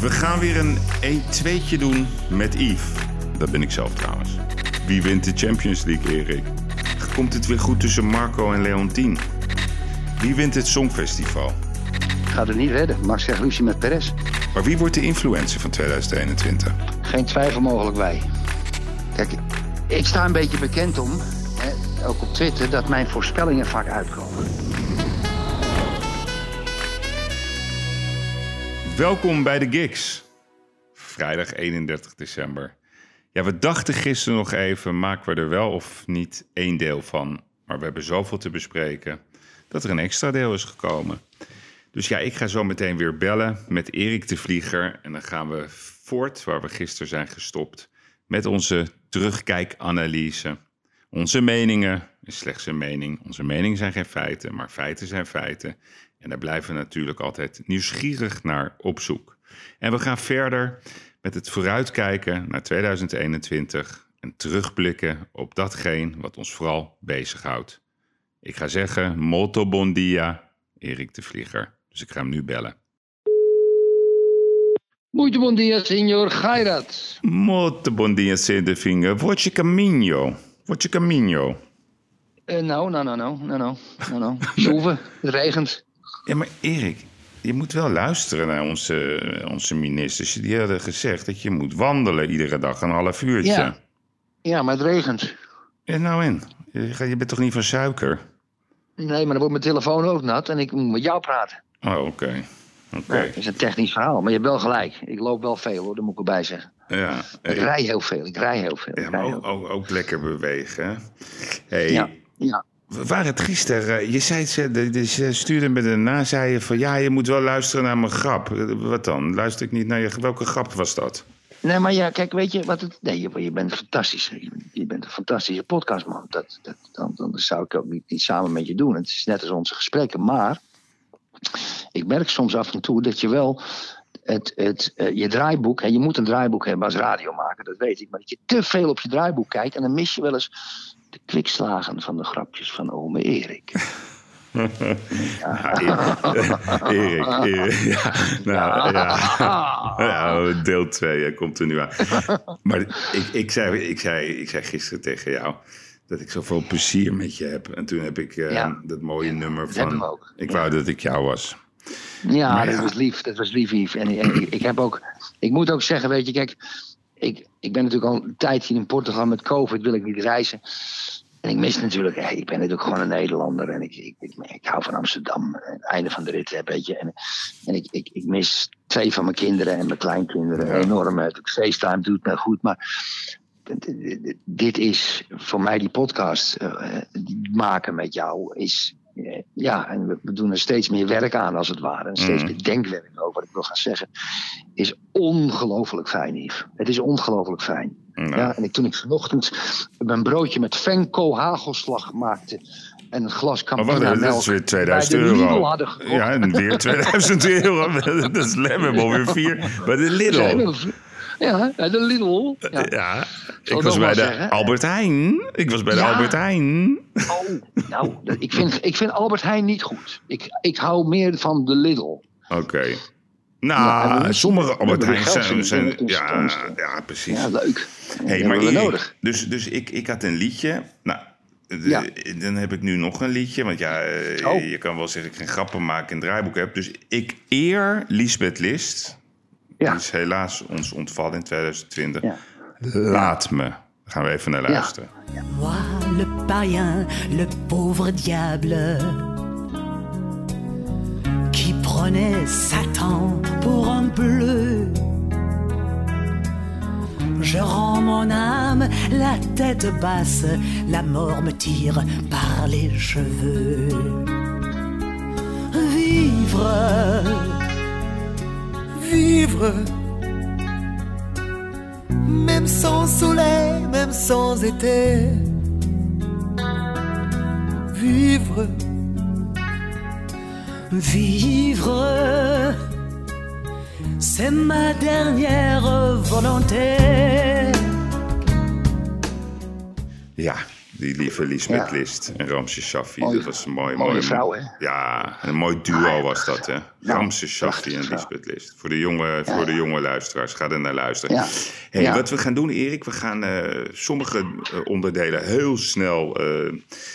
We gaan weer een 1-2'tje doen met Yves. Dat ben ik zelf trouwens. Wie wint de Champions League, Erik? Komt het weer goed tussen Marco en Leontien? Wie wint het Songfestival? Gaat het niet redden. Max zegt ruzie met Perez. Maar wie wordt de influencer van 2021? Geen twijfel mogelijk wij. Kijk, ik sta een beetje bekend om, hè, ook op Twitter, dat mijn voorspellingen vaak uitkomen. Welkom bij de Gigs. Vrijdag 31 december. Ja, we dachten gisteren nog even, maken we er wel of niet één deel van. Maar we hebben zoveel te bespreken dat er een extra deel is gekomen. Dus ja, ik ga zo meteen weer bellen met Erik de Vlieger. En dan gaan we voort waar we gisteren zijn gestopt. Met onze terugkijkanalyse. Onze meningen is slechts een mening. Onze meningen zijn geen feiten, maar feiten zijn feiten. En daar blijven we natuurlijk altijd nieuwsgierig naar op zoek. En we gaan verder met het vooruitkijken naar 2021 en terugblikken op datgene wat ons vooral bezighoudt. Ik ga zeggen, molto bon dia, Erik de Vlieger. Dus ik ga hem nu bellen. Muito bom dia, senhor Gairat. Molto bon dia, senhor de Vinger. Voce caminho. Voce caminho. Uh, nou, nou, nou, nou, nou, nou, nou, nou. Het regent. Ja, maar Erik, je moet wel luisteren naar onze, onze ministers. Die hadden gezegd dat je moet wandelen iedere dag een half uurtje. Ja, ja maar het regent. En nou in? Je, je bent toch niet van suiker? Nee, maar dan wordt mijn telefoon ook nat en ik moet met jou praten. Oh, oké. Oké. Ja, dat is een technisch verhaal, maar je hebt wel gelijk. Ik loop wel veel hoor, dat moet ik erbij zeggen. Ja, Ik rij heel veel, ik rij heel veel. ja maar ook, ook, ook lekker bewegen. hè? Hey, ja, ja. Waren het gisteren. eh, Je zei, ze, de- de- ze stuurde me daarna, zei je van ja, je moet wel luisteren naar mijn grap. Wat dan? Luister ik niet naar je. Welke grap was dat? Nee, maar ja, kijk, weet je wat het. Nee, je, bent fantastisch. Je, je bent een fantastische podcastman. Dat, dat, dan, dan zou ik ook niet, niet samen met je doen. Het is net als onze gesprekken. Maar ik merk soms af en toe dat je wel. Het, het, eh, je draaiboek, en je moet een draaiboek hebben als radiomaker, dat weet ik. Maar dat je te veel op je draaiboek kijkt en dan mis je wel eens de kwikslagen van de grapjes van ome Erik. Ja, Erik, Erik, Erik, ja, nou, ja. Ja, deel 2 komt er nu aan. Maar ik, ik, zei, ik, zei, ik zei gisteren tegen jou dat ik zoveel plezier met je heb. En toen heb ik eh, Ja. dat mooie nummer van... ook. Ik wou dat ik jou was. Ja, Maar dat ja. was lief. Dat was lief, Yves. En, en ik, ik heb ook, ik moet ook zeggen, weet je, kijk, ik, ik ben natuurlijk al een tijdje in Portugal met COVID, wil ik niet reizen. En ik mis natuurlijk, ik ben natuurlijk gewoon een Nederlander en ik, ik, ik, ik hou van Amsterdam. Het einde van de rit, hè, weet je. En, en ik, ik, ik mis twee van mijn kinderen en mijn kleinkinderen Ja. enorm. Het FaceTime doet me goed, maar dit is voor mij die podcast eh, maken met jou is ja en we, doen er steeds meer werk aan als het ware en steeds Mhm. meer denkwerk over wat ik wil gaan zeggen is ongelooflijk fijn Yves het is ongelooflijk fijn Nou, ja en ik, toen ik vanochtend mijn broodje met Venco hagelslag maakte en een glas Maar Campina wacht, dat is melk weer 2000 bij de Lidl euro. Ja, en weer 2000 euro. Dat is lem, we hebben alweer vier. Bij de Lidl. ja, bij de Lidl. Ja. Ja, ik was bij de zeggen? Albert Heijn. Ik was bij de. Albert Heijn. Oh, nou, ik vind, ik vind Albert Heijn niet goed. Ik, ik hou meer van de Lidl. Oké. Nou, sommige Albert Heijn zijn... ja, ja, precies. Ja, leuk. Hey, maar Erik, nodig. Dus, dus ik, ik had een liedje. Nou, de- Ja. dan heb ik nu nog een liedje. Want ja, eh, Oh. je kan wel zeggen dat ik geen grappen maak en draaiboek heb. Dus ik eer Lisbeth List. Ja. Die is helaas ons ontvallen in 2020. Ja. Laat me. Daar gaan we even naar luisteren. Moi, le païen, le pauvre diable, qui prenait Satan pour un bleu. Je rends mon âme la tête basse, la mort me tire par les cheveux. Vivre, vivre. Même sans soleil, même sans été. Vivre, vivre, c'est ma dernière volonté. Die lieve Lisbeth Ja. List en Ramses Shaffi. Dat was een mooi, mooie mooi, vrouw, hè? Ja, een mooi duo was dat, hè? Ramses Shaffi en Lisbeth List. Voor de jonge, voor de jonge luisteraars, ga er naar luisteren. Ja. Hey, Ja. Wat we gaan doen, Erik, we gaan eh, sommige eh, onderdelen heel snel eh,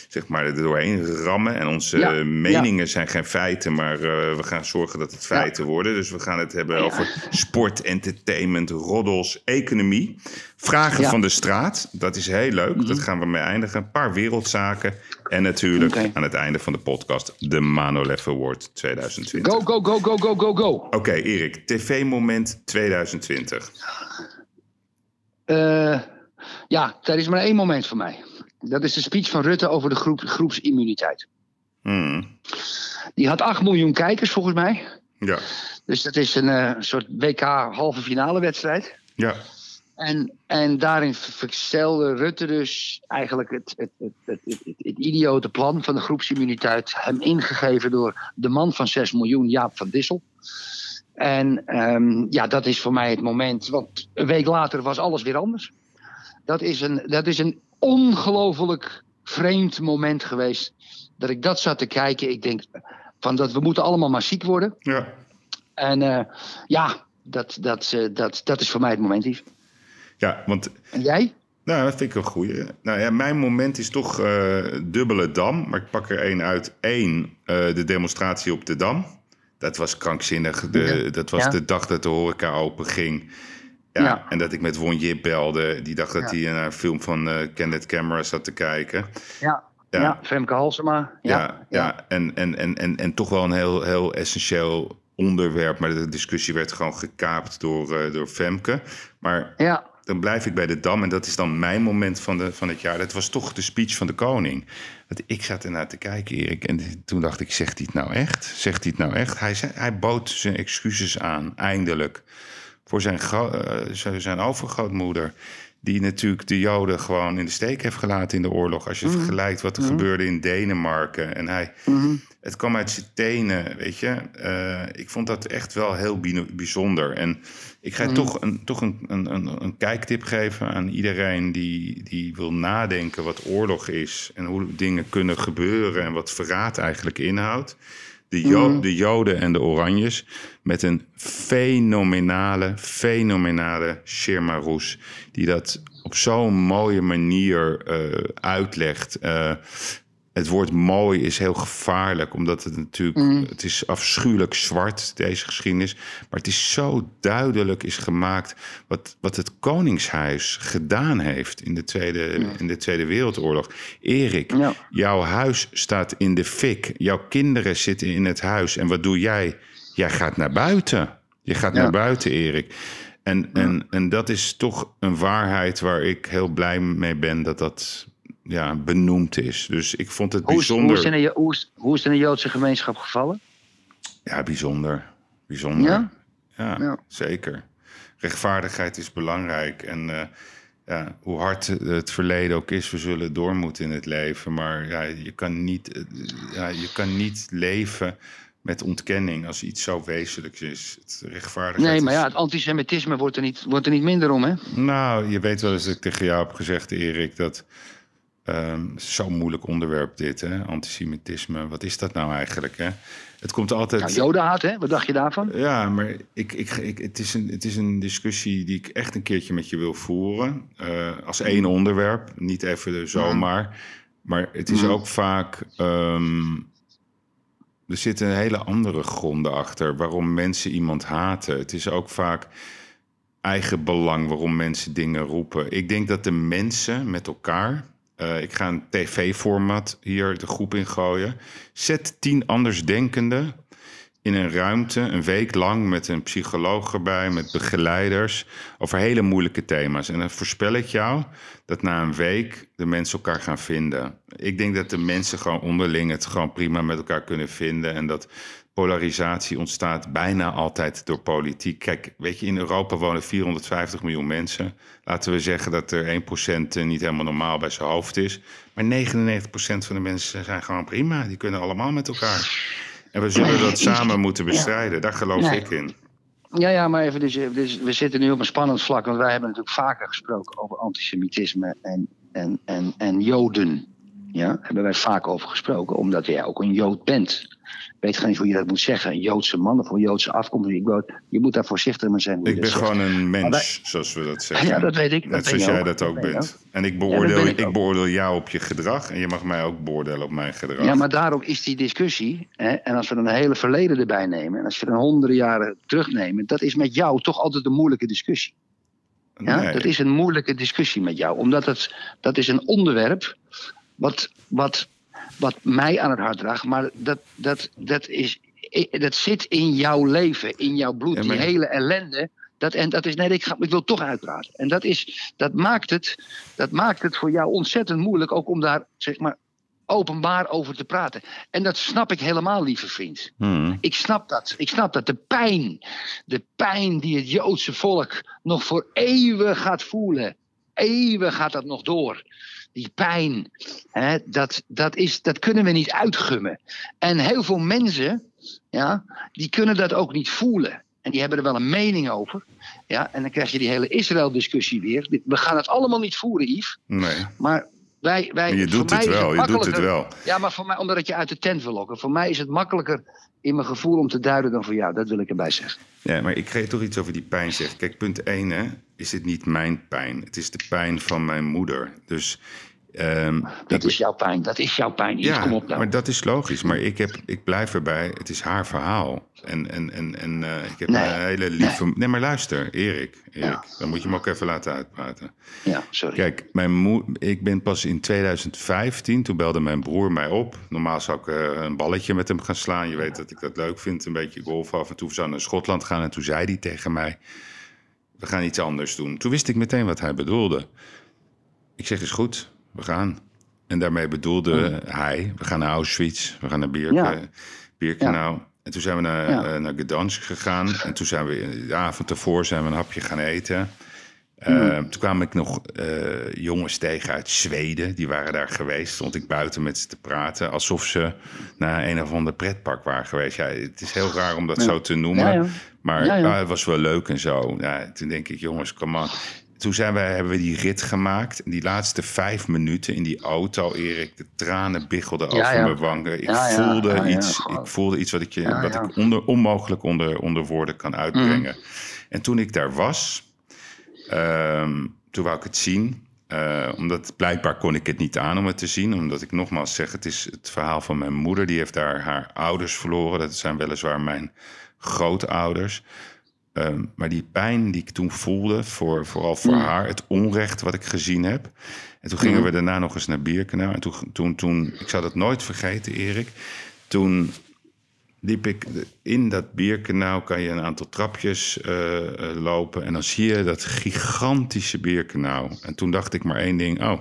zeg maar, er doorheen rammen. En onze Ja. meningen zijn geen feiten, maar we gaan zorgen dat het feiten worden. Dus we gaan het hebben over sport, entertainment, roddels, economie. Vragen Ja. Mhm. van de straat, dat is heel leuk. Dat gaan we mee eindigen. Een paar wereldzaken. En natuurlijk aan het einde van de podcast de Manolev Award 2020. Go, go, go, go, go, go, go. Oké, Erik, TV-moment 2020. Eh, ja, er is maar één moment voor mij. Dat is de speech van Rutte over de groep, groepsimmuniteit. Hmm. Die had 8 miljoen kijkers volgens mij. Ja, Dus dat is een eh, soort WK halve finale wedstrijd. ja. En, en daarin verstelde Rutte dus eigenlijk het, het, het, het, het, idiote plan van de groepsimmuniteit. Hem ingegeven door de man van 6 miljoen, Jaap van Dissel. En ehm, ja, dat is voor mij het moment. Want een week later was alles weer anders. Dat is een, dat is een ongelooflijk vreemd moment geweest. Dat ik dat zat te kijken. Ik denk van dat we moeten allemaal maar ziek worden. ja. En eh, ja, dat, dat, eh, dat, dat is voor mij het moment. Yves. Ja, want En jij? nou, dat vind ik een goeie. Nou ja, mijn moment is toch eh, dubbele dam. Maar ik pak er één uit. Eén, eh, de demonstratie op de Dam. Dat was krankzinnig. De, Ja. Dat was Ja. de dag dat de horeca open ging. Ja, Ja. En dat ik met Won Jip belde. Die dacht dat hij naar een film van eh Kenneth Camera zat te kijken. Ja. Ja. Femke Halsema. Ja, Ja, ja. En, en, en, en, en toch wel een heel, heel essentieel onderwerp. Maar de discussie werd gewoon gekaapt door, eh, door Femke. Maar ja. Dan blijf ik bij de Dam. En dat is dan mijn moment van, de, van het jaar. Dat was toch de speech van de koning. Want ik zat ernaar te kijken, Erik. En toen dacht ik, zegt hij het nou echt? Zegt hij het nou echt? Hij, zei, hij bood zijn excuses aan, eindelijk. Voor zijn, eh, zijn zijn overgrootmoeder. Die natuurlijk de Joden gewoon in de steek heeft gelaten in de oorlog. Als je vergelijkt wat er gebeurde in Denemarken. En hij, het kwam uit zijn tenen, weet je. Eh, ik vond dat echt wel heel bi- bijzonder. En ik ga toch, een, toch een, een, een, een kijktip geven aan iedereen die, die wil nadenken wat oorlog is. En hoe dingen kunnen gebeuren en wat verraad eigenlijk inhoudt. De, Jo- de Joden en de Oranjes met een fenomenale, fenomenale Shirma Roes. Die dat op zo'n mooie manier eh, uitlegt. Eh, het woord mooi is heel gevaarlijk, omdat het natuurlijk... Het is afschuwelijk zwart, deze geschiedenis. Maar het is zo duidelijk is gemaakt wat, wat het Koningshuis gedaan heeft in de Tweede, in de tweede Wereldoorlog. Erik, Ja. jouw huis staat in de fik. Jouw kinderen zitten in het huis. En wat doe jij? Jij gaat naar buiten. Je gaat Ja. naar buiten, Erik. En, en, en dat is toch een waarheid waar ik heel blij mee ben dat dat ja, benoemd is. Dus ik vond het Hoe is, hoe, bijzonder. is in de, hoe, is, hoe is het in de Joodse gemeenschap gevallen? Ja, bijzonder. Bijzonder. Ja? Ja, Ja. zeker. Rechtvaardigheid is belangrijk. En eh, ja, hoe hard het verleden ook is, we zullen door moeten in het leven. Maar ja, je, kan niet, eh, ja, je kan niet leven met ontkenning als iets zo wezenlijks is. Het rechtvaardigheid Nee, maar ja, het antisemitisme wordt er niet, wordt er niet minder om, hè? Nou, je weet wel eens dat ik tegen jou heb gezegd, Erik, dat ehm zo'n moeilijk onderwerp dit, hè? Antisemitisme. Wat is dat nou eigenlijk, hè? Het komt altijd. Nou, Jodenhaat, hè? Wat dacht je daarvan? Ja, maar ik, ik, ik, het, is een, het is een discussie die ik echt een keertje met je wil voeren. Eh, als één onderwerp, niet even zomaar. Maar het is ook vaak. ehm, er zitten hele andere gronden achter waarom mensen iemand haten. Het is ook vaak eigen belang waarom mensen dingen roepen. Ik denk dat de mensen met elkaar. Eh, ik ga een tv-format hier de groep in gooien. Zet tien andersdenkenden in een ruimte een week lang met een psycholoog erbij, met begeleiders, over hele moeilijke thema's. En dan voorspel ik jou dat na een week de mensen elkaar gaan vinden. Ik denk dat de mensen gewoon onderling het gewoon prima met elkaar kunnen vinden en dat polarisatie ontstaat bijna altijd door politiek. Kijk, weet je, in Europa wonen 450 miljoen mensen. Laten we zeggen dat er 1% niet helemaal normaal bij zijn hoofd is. Maar 99% van de mensen zijn gewoon prima. Die kunnen allemaal met elkaar. En we zullen dat samen moeten bestrijden. Daar geloof ik in. Ja, ja, maar even, dus, dus we zitten nu op een spannend vlak. Want wij hebben natuurlijk vaker gesproken over antisemitisme. En en, en, en Joden. Ja, hebben wij vaak over gesproken, omdat jij ook een Jood bent. Ik weet geen hoe je dat moet zeggen. Een Joodse man of een Joodse afkomst. Je moet daar voorzichtig mee zijn. Ik ben zegt. gewoon een wij- mens, zoals we dat zeggen. Ja, dat weet ik. Dat Net zoals jij ook. dat ook Dat bent. En ik beoordeel, ik, beoordeel jou op je gedrag en je mag mij ook beoordelen op mijn gedrag. Ja, maar daarom is die discussie. Hè, en als we dan een hele verleden erbij nemen. En als we dan honderden jaren terugnemen. Dat is met jou toch altijd een moeilijke discussie. Ja, Nee. dat is een moeilijke discussie met jou. Omdat het, dat is een onderwerp wat, wat, wat mij aan het hart draagt. Maar dat, dat, dat, is, dat zit in jouw leven, in jouw bloed. Die hele ellende. Dat, en dat is, nee, ik, ga, ik wil toch uitpraten. En dat, is, dat, maakt het, dat maakt het voor jou ontzettend moeilijk. Ook om daar, zeg maar, openbaar over te praten. En dat snap ik helemaal, lieve vriend. Hmm. Ik snap dat. Ik snap dat. De pijn. De pijn die het Joodse volk nog voor eeuwen gaat voelen. Eeuwen gaat dat nog door. Die pijn. Hè, dat, dat, is, dat kunnen we niet uitgummen. En heel veel mensen. Ja, die kunnen dat ook niet voelen. En die hebben er wel een mening over. Ja, en dan krijg je die hele Israël-discussie weer. We gaan het allemaal niet voeren, Yves. Nee, Maar wij. wij maar je doet het wel. Je doet het wel. ja, maar voor mij, omdat je uit de tent wil lokken. Voor mij is het makkelijker in mijn gevoel om te duiden dan voor jou. Dat wil ik erbij zeggen. Ja, maar ik je toch iets over die pijn zeggen. Kijk, punt 1 hè, is het niet mijn pijn. Het is de pijn van mijn moeder. Dus ehm, Dat ik- is jouw pijn. Dat is jouw pijn. Ja, kom op nou. maar dat is logisch. Maar ik, heb, ik blijf erbij. Het is haar verhaal. En, en, en, en eh, ik heb Nee. een hele lieve... Nee. maar luister, Erik. Erik Ja. Dan moet je me ook even laten uitpraten. Ja, sorry. Kijk, mijn moe, ik ben pas in 2015, toen belde mijn broer mij op. Normaal zou ik eh, een balletje met hem gaan slaan. Je weet dat ik dat leuk vind, een beetje golf af en toe. We zouden naar Schotland gaan en toen zei hij tegen mij... we gaan iets anders doen. Toen wist ik meteen wat hij bedoelde. Ik zeg, is goed, we gaan. En daarmee bedoelde hij, we gaan naar Auschwitz, we gaan naar Ja. Birkenau. En toen zijn we naar, Ja. eh, naar Gdansk gegaan. En toen zijn we de avond ervoor zijn we een hapje gaan eten. Hmm. Eh, Toen kwam ik nog eh, jongens tegen uit Zweden. Die waren daar geweest. Stond ik buiten met ze te praten. Alsof ze naar een of ander pretpark waren geweest. Ja, het is heel raar om dat zo te noemen. Ja. Maar het was wel leuk en zo. Ja, toen denk ik, jongens, kom aan. Toen zijn wij, hebben we die rit gemaakt. En die laatste vijf minuten in die auto, Erik, de tranen biggelden over ja. mijn wangen. Ik, Ja, voelde iets, ik voelde iets wat ik, je, wat ik onder, onmogelijk onder, onder woorden kan uitbrengen. En toen ik daar was, Ehm, toen wou ik het zien. Eh, omdat blijkbaar kon ik het niet aan om het te zien. Omdat ik nogmaals zeg, het is het verhaal van mijn moeder. Die heeft daar haar ouders verloren. Dat zijn weliswaar mijn grootouders. Ehm, maar die pijn die ik toen voelde, voor, vooral voor haar, het onrecht wat ik gezien heb. En toen gingen we daarna nog eens naar Bierkanaal. En toen, toen, toen, ik zou dat nooit vergeten, Erik. Toen liep ik in dat bierkanaal, kan je een aantal trapjes eh, eh, lopen. En dan zie je dat gigantische bierkanaal. En toen dacht ik maar één ding, oh,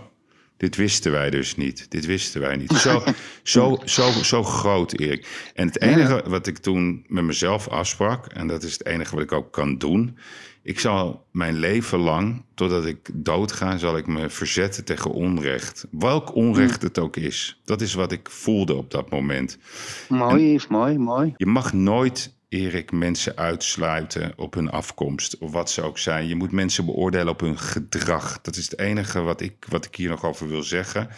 dit wisten wij dus niet. Dit wisten wij niet. Zo, zo, zo, zo groot, Erik. En het enige wat ik toen met mezelf afsprak, en dat is het enige wat ik ook kan doen. Ik zal mijn leven lang, totdat ik doodga, zal ik me verzetten tegen onrecht. Welk onrecht het ook is. Dat is wat ik voelde op dat moment. Mooi, Yves, mooi, mooi. Je mag nooit, Erik, mensen uitsluiten op hun afkomst of wat ze ook zijn. Je moet mensen beoordelen op hun gedrag. Dat is het enige wat ik, wat ik hier nog over wil zeggen.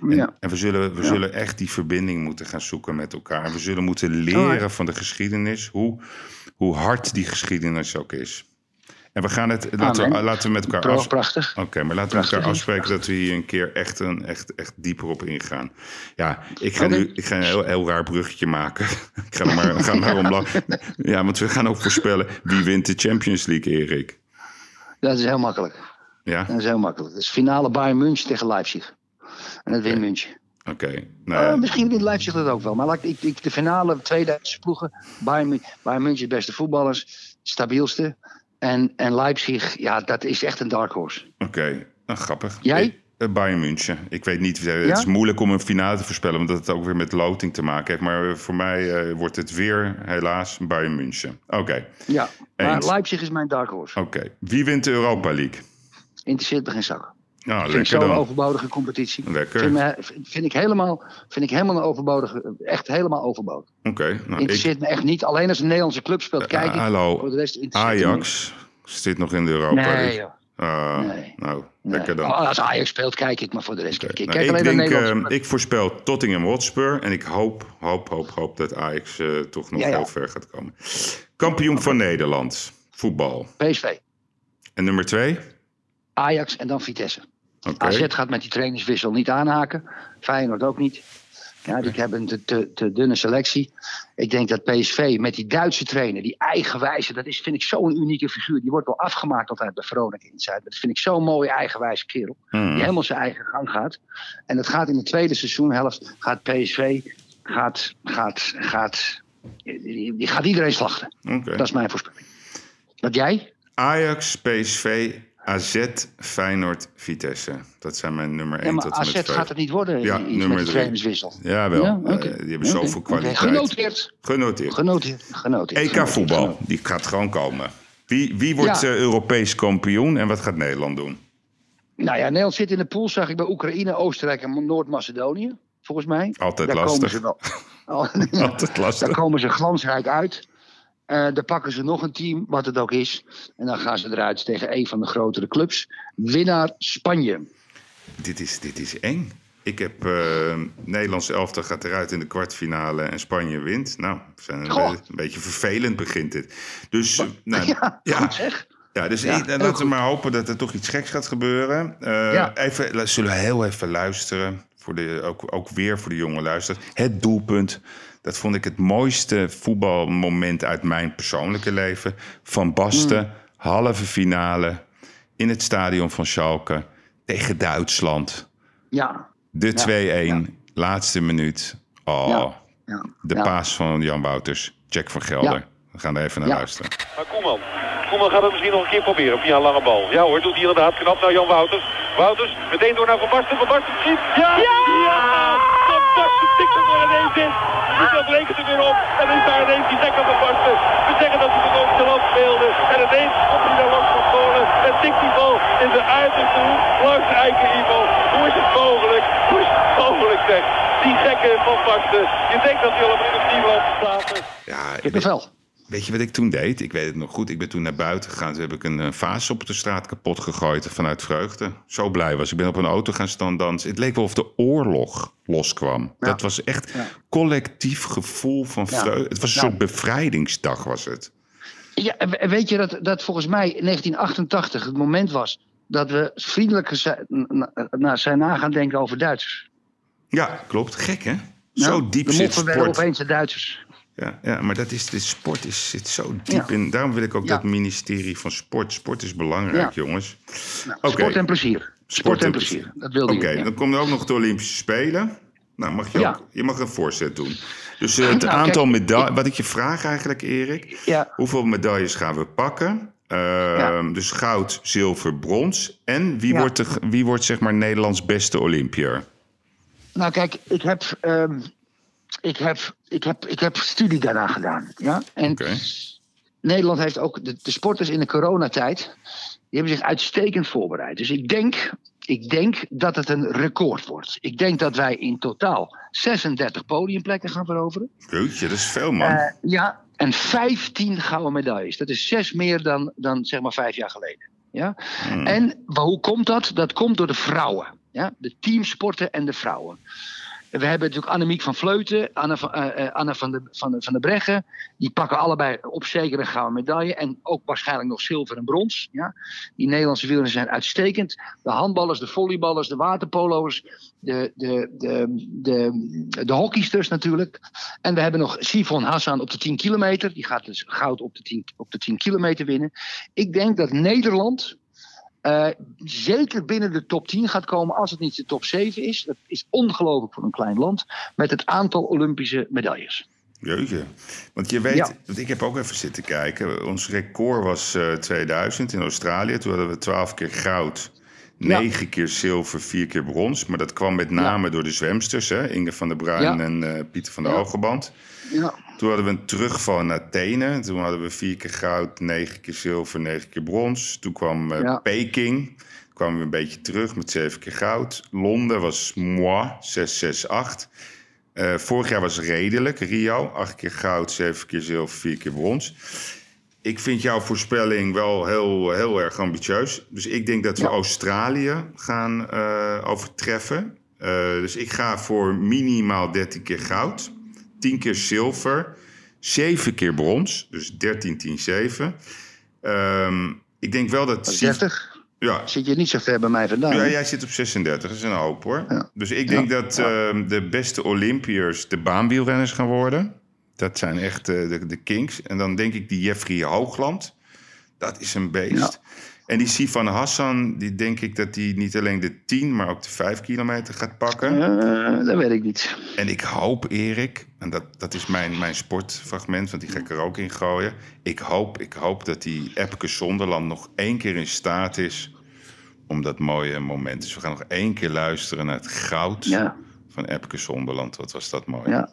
En, Ja. en we, zullen, we zullen echt die verbinding moeten gaan zoeken met elkaar. We zullen moeten leren van de geschiedenis, hoe, hoe hard die geschiedenis ook is. En we gaan het, laten, we, Amen. laten we met elkaar Pro- af, Prachtig. Oké, maar laten we elkaar afspreken dat we hier een keer echt, een, echt, echt dieper op ingaan. Ja, ik ga nu ik ga een heel, heel raar bruggetje maken. ik ga er maar, ga maar om. Ja, want we gaan ook voorspellen wie wint de Champions League, Erik. Dat is heel makkelijk. Ja, Dat is heel makkelijk. Het is finale Bayern München tegen Leipzig. En dat wint München. oké. Nou Eh, misschien wint Leipzig dat ook wel. Maar laat ik, ik, de finale, twee Duitse ploegen. Bayern, Bayern München, beste voetballers. Stabielste. En, en Leipzig, ja, dat is echt een dark horse. oké. Nou, grappig. Jij? Ik- eh, Bayern München. Ik weet niet, eh, het Ja? is moeilijk om een finale te voorspellen, omdat het ook weer met loting te maken heeft. Maar eh, voor mij wordt het weer helaas Bayern München. Oké, Ja, maar Eens. Leipzig is mijn dark horse. oké. Wie wint de Europa League? Interesseert me geen zak. Nou, Vind ik zo'n overbodige competitie. Lekker. Vind, me, vind, ik helemaal, vind ik helemaal een overbodige, echt helemaal overbodig. Oké, nou, ik, Interesseert me echt niet. Alleen als een Nederlandse club speelt, kijk ik. hallo, Voor de rest Ajax zit nog in de. Europa Nee, joh. Ah, Nee. Nou, Nee. lekker dan. Als Ajax speelt, kijk ik, maar voor de rest kijk ik. Nou, Kijk ik, alleen denk, Nederland. eh, ik voorspel Tottenham Hotspur. En ik hoop, hoop, hoop, hoop dat Ajax eh, toch nog Ja, ja. heel ver gaat komen. Kampioen van Nederland. Voetbal. PSV, En nummer twee? Ajax en dan Vitesse. Oké. AZ gaat met die trainerswissel niet aanhaken. Feyenoord ook niet. Ja, die hebben een te, te, te dunne selectie. Ik denk dat PSV met die Duitse trainer, die eigenwijze, dat is, vind ik zo'n unieke figuur. Die wordt wel afgemaakt altijd bij Veronica Inside. Dat vind ik zo'n mooie eigenwijze kerel. Hmm. Die helemaal zijn eigen gang gaat. En dat gaat in de tweede seizoenhelft, gaat PSV, gaat, gaat, gaat, die, die gaat iedereen slachten. Dat is mijn voorspelling. Wat jij? Ajax, PSV, AZ, Feyenoord, Vitesse. Dat zijn mijn nummer 1 Ja, tot en met AZ 5. gaat het niet worden, Ja, iets nummer met de drie. trainerswissel. Ja. Eh, die hebben zoveel kwaliteit. Genoteerd. Genoteerd. Genoteerd. Genoteerd. EK voetbal, Genoteerd. die gaat gewoon komen. Wie, wie wordt Ja. eh, Europees kampioen en wat gaat Nederland doen? Nou ja, Nederland zit in de pool, zag ik bij Oekraïne, Oostenrijk en Noord-Macedonië. Volgens mij. Altijd Daar lastig. Komen ze wel, Altijd lastig. daar komen ze glansrijk uit. Eh daar pakken ze nog een team, wat het ook is. En dan gaan ze eruit tegen een van de grotere clubs. Winnaar Spanje. Dit is, dit is eng. Ik heb eh Nederlands elftal gaat eruit in de kwartfinale en Spanje wint. Nou, zijn een, Goh. be- een beetje vervelend begint dit. Dus, eh, nou, Ja, ja, zeg. ja, dus Ja, laten we goed. maar hopen dat er toch iets geks gaat gebeuren. Ja. even, zullen we heel even luisteren, voor de, ook, ook weer voor de jonge luisteraars. Het doelpunt, dat vond ik het mooiste voetbalmoment uit mijn persoonlijke leven. Van Basten, Mm. halve finale in het stadion van Schalke tegen Duitsland. Ja. De Ja, 2-1, laatste minuut. Oh, Ja. ja. de ja. paas van Jan Wouters. Jack van Gelder. Ja. We gaan er even naar Ja. luisteren. Maar Koeman. Koeman gaat het misschien nog een keer proberen via een lange bal. Ja hoor, doet hij inderdaad knap naar Jan Wouters. Wouters, meteen door naar Van Basten. Van Basten schiet. Ja! Ja! Van Basten tikt er weer ineens in. Dus dat rekent er weer op. En is daar ineens die nek aan Van Basten. We zeggen dat hij de ook te land speelde. En ineens komt hij daar langs van voren. En tikt die bal in de uiterste hoek langs Eiken Ivo. Hoe is het mogelijk? Hoe is het mogelijk zeg? Die gekke Van Basten. Je denkt dat hij al een minuut of tien te slapen. Ja, Kippenvel. Weet je wat ik toen deed? Ik weet het nog goed. Ik ben toen naar buiten gegaan. Toen heb ik een eh, vaas op de straat kapot gegooid vanuit vreugde. Zo blij was. Ik ben op een auto gaan staan dansen. Het leek wel of de oorlog loskwam. Dat was echt Ja. collectief gevoel van Ja. vreugde. Het was een soort bevrijdingsdag was het. Ja, weet je dat, dat volgens mij in 1988 het moment was dat we vriendelijker zijn, na, na- zijn na gaan denken over Duitsers. Ja, klopt. Gek hè? Zo diep zit sport. opeens de Duitsers. Ja, ja, maar dat is, de sport is, zit zo diep Ja. in. Daarom wil ik ook Ja. dat ministerie van sport. Sport is belangrijk, Ja. jongens. Nou, Oké. Sport en plezier. Sport, en plezier. Dat wilde Oké, je. ja. dan komen er ook nog de Olympische Spelen. Nou, mag je Ja. ook. Je mag een voorzet doen. Dus eh, het Nou, aantal medailles. Wat ik je vraag eigenlijk, Erik. Ja. Hoeveel medailles gaan we pakken? Ehm, Dus goud, zilver, brons. En wie Ja. wordt, de, wie wordt zeg maar Nederlands beste Olympiër? Nou kijk, ik heb, ehm, ik, heb, ik, heb, ik heb studie daarna gedaan. Ja? En. Nederland heeft ook de, de sporters in de coronatijd. Die hebben zich uitstekend voorbereid. Dus ik denk, ik denk dat het een record wordt. Ik denk dat wij in totaal 36 podiumplekken gaan veroveren. Jeetje, dat is veel, man. Eh, ja, en 15 gouden medailles. Dat is zes meer dan, dan zeg maar vijf jaar geleden. Ja? Hmm. En hoe komt dat? Dat komt door de vrouwen. Ja? De teamsporten en de vrouwen. We hebben natuurlijk Annemiek van Vleuten, Anne van, eh, Anne van, de, van, van de Breggen. Die pakken allebei op zeker een gouden medaille. En ook waarschijnlijk nog zilver en brons. Ja? Die Nederlandse wielrenners zijn uitstekend. De handballers, de volleyballers, de waterpolo's. De, de, de, de, de hockeysters natuurlijk. En we hebben nog Sifon Hassan op de 10 kilometer. Die gaat dus goud op de 10, op de 10 kilometer winnen. Ik denk dat Nederland eh, zeker binnen de top 10 gaat komen. Als het niet de top 7 is. Dat is ongelooflijk voor een klein land. Met het aantal Olympische medailles. Jeetje. Want je weet, Ja. want ik heb ook even zitten kijken. Ons record was eh 2000 in Australië. Toen hadden we 12 keer goud, Ja. 9 keer zilver, 4 keer brons. Maar dat kwam met name door de zwemsters, hè? Inge van der Bruin Ja. en eh, Pieter van der. Hogeband. Ja. Toen hadden we een terugval naar Athene. Toen hadden we 4 keer goud, 9 keer zilver, 9 keer brons. Toen kwam eh. Peking. Toen kwamen we een beetje terug met 7 keer goud. Londen was moi, 6, 6, 8. Eh, vorig jaar was redelijk, Rio. Acht keer goud, zeven keer zilver, vier keer brons. Ik vind jouw voorspelling wel heel, heel erg ambitieus. Dus ik denk dat we Ja. Australië gaan eh, overtreffen. Eh, dus ik ga voor minimaal 13 keer goud, 10 keer zilver, 7 keer brons. Dus 13, 10, 7. Ehm, ik denk wel dat... Sif- 30. Ja, Zit je niet zo ver bij mij vandaan? ja, jij zit op 36, dat is een hoop hoor. Ja. Dus ik denk Ja. dat ehm, de beste Olympiërs de baanwielrenners gaan worden. Dat zijn echt eh, de, de kings. En dan denk ik die Jeffrey Hoogland. Dat is een beest. En die Sifan Hassan, die denk ik dat die niet alleen de 10, maar ook de 5 kilometer gaat pakken. Eh, dat weet ik niet. En ik hoop, Erik, en dat, dat is mijn, mijn sportfragment, want die ga ik er ook in gooien. Ik hoop, ik hoop dat die Epke Zonderland nog één keer in staat is om dat mooie moment. Dus we gaan nog één keer luisteren naar het goud Ja, van Epke Zonderland. Wat was dat mooi. ja.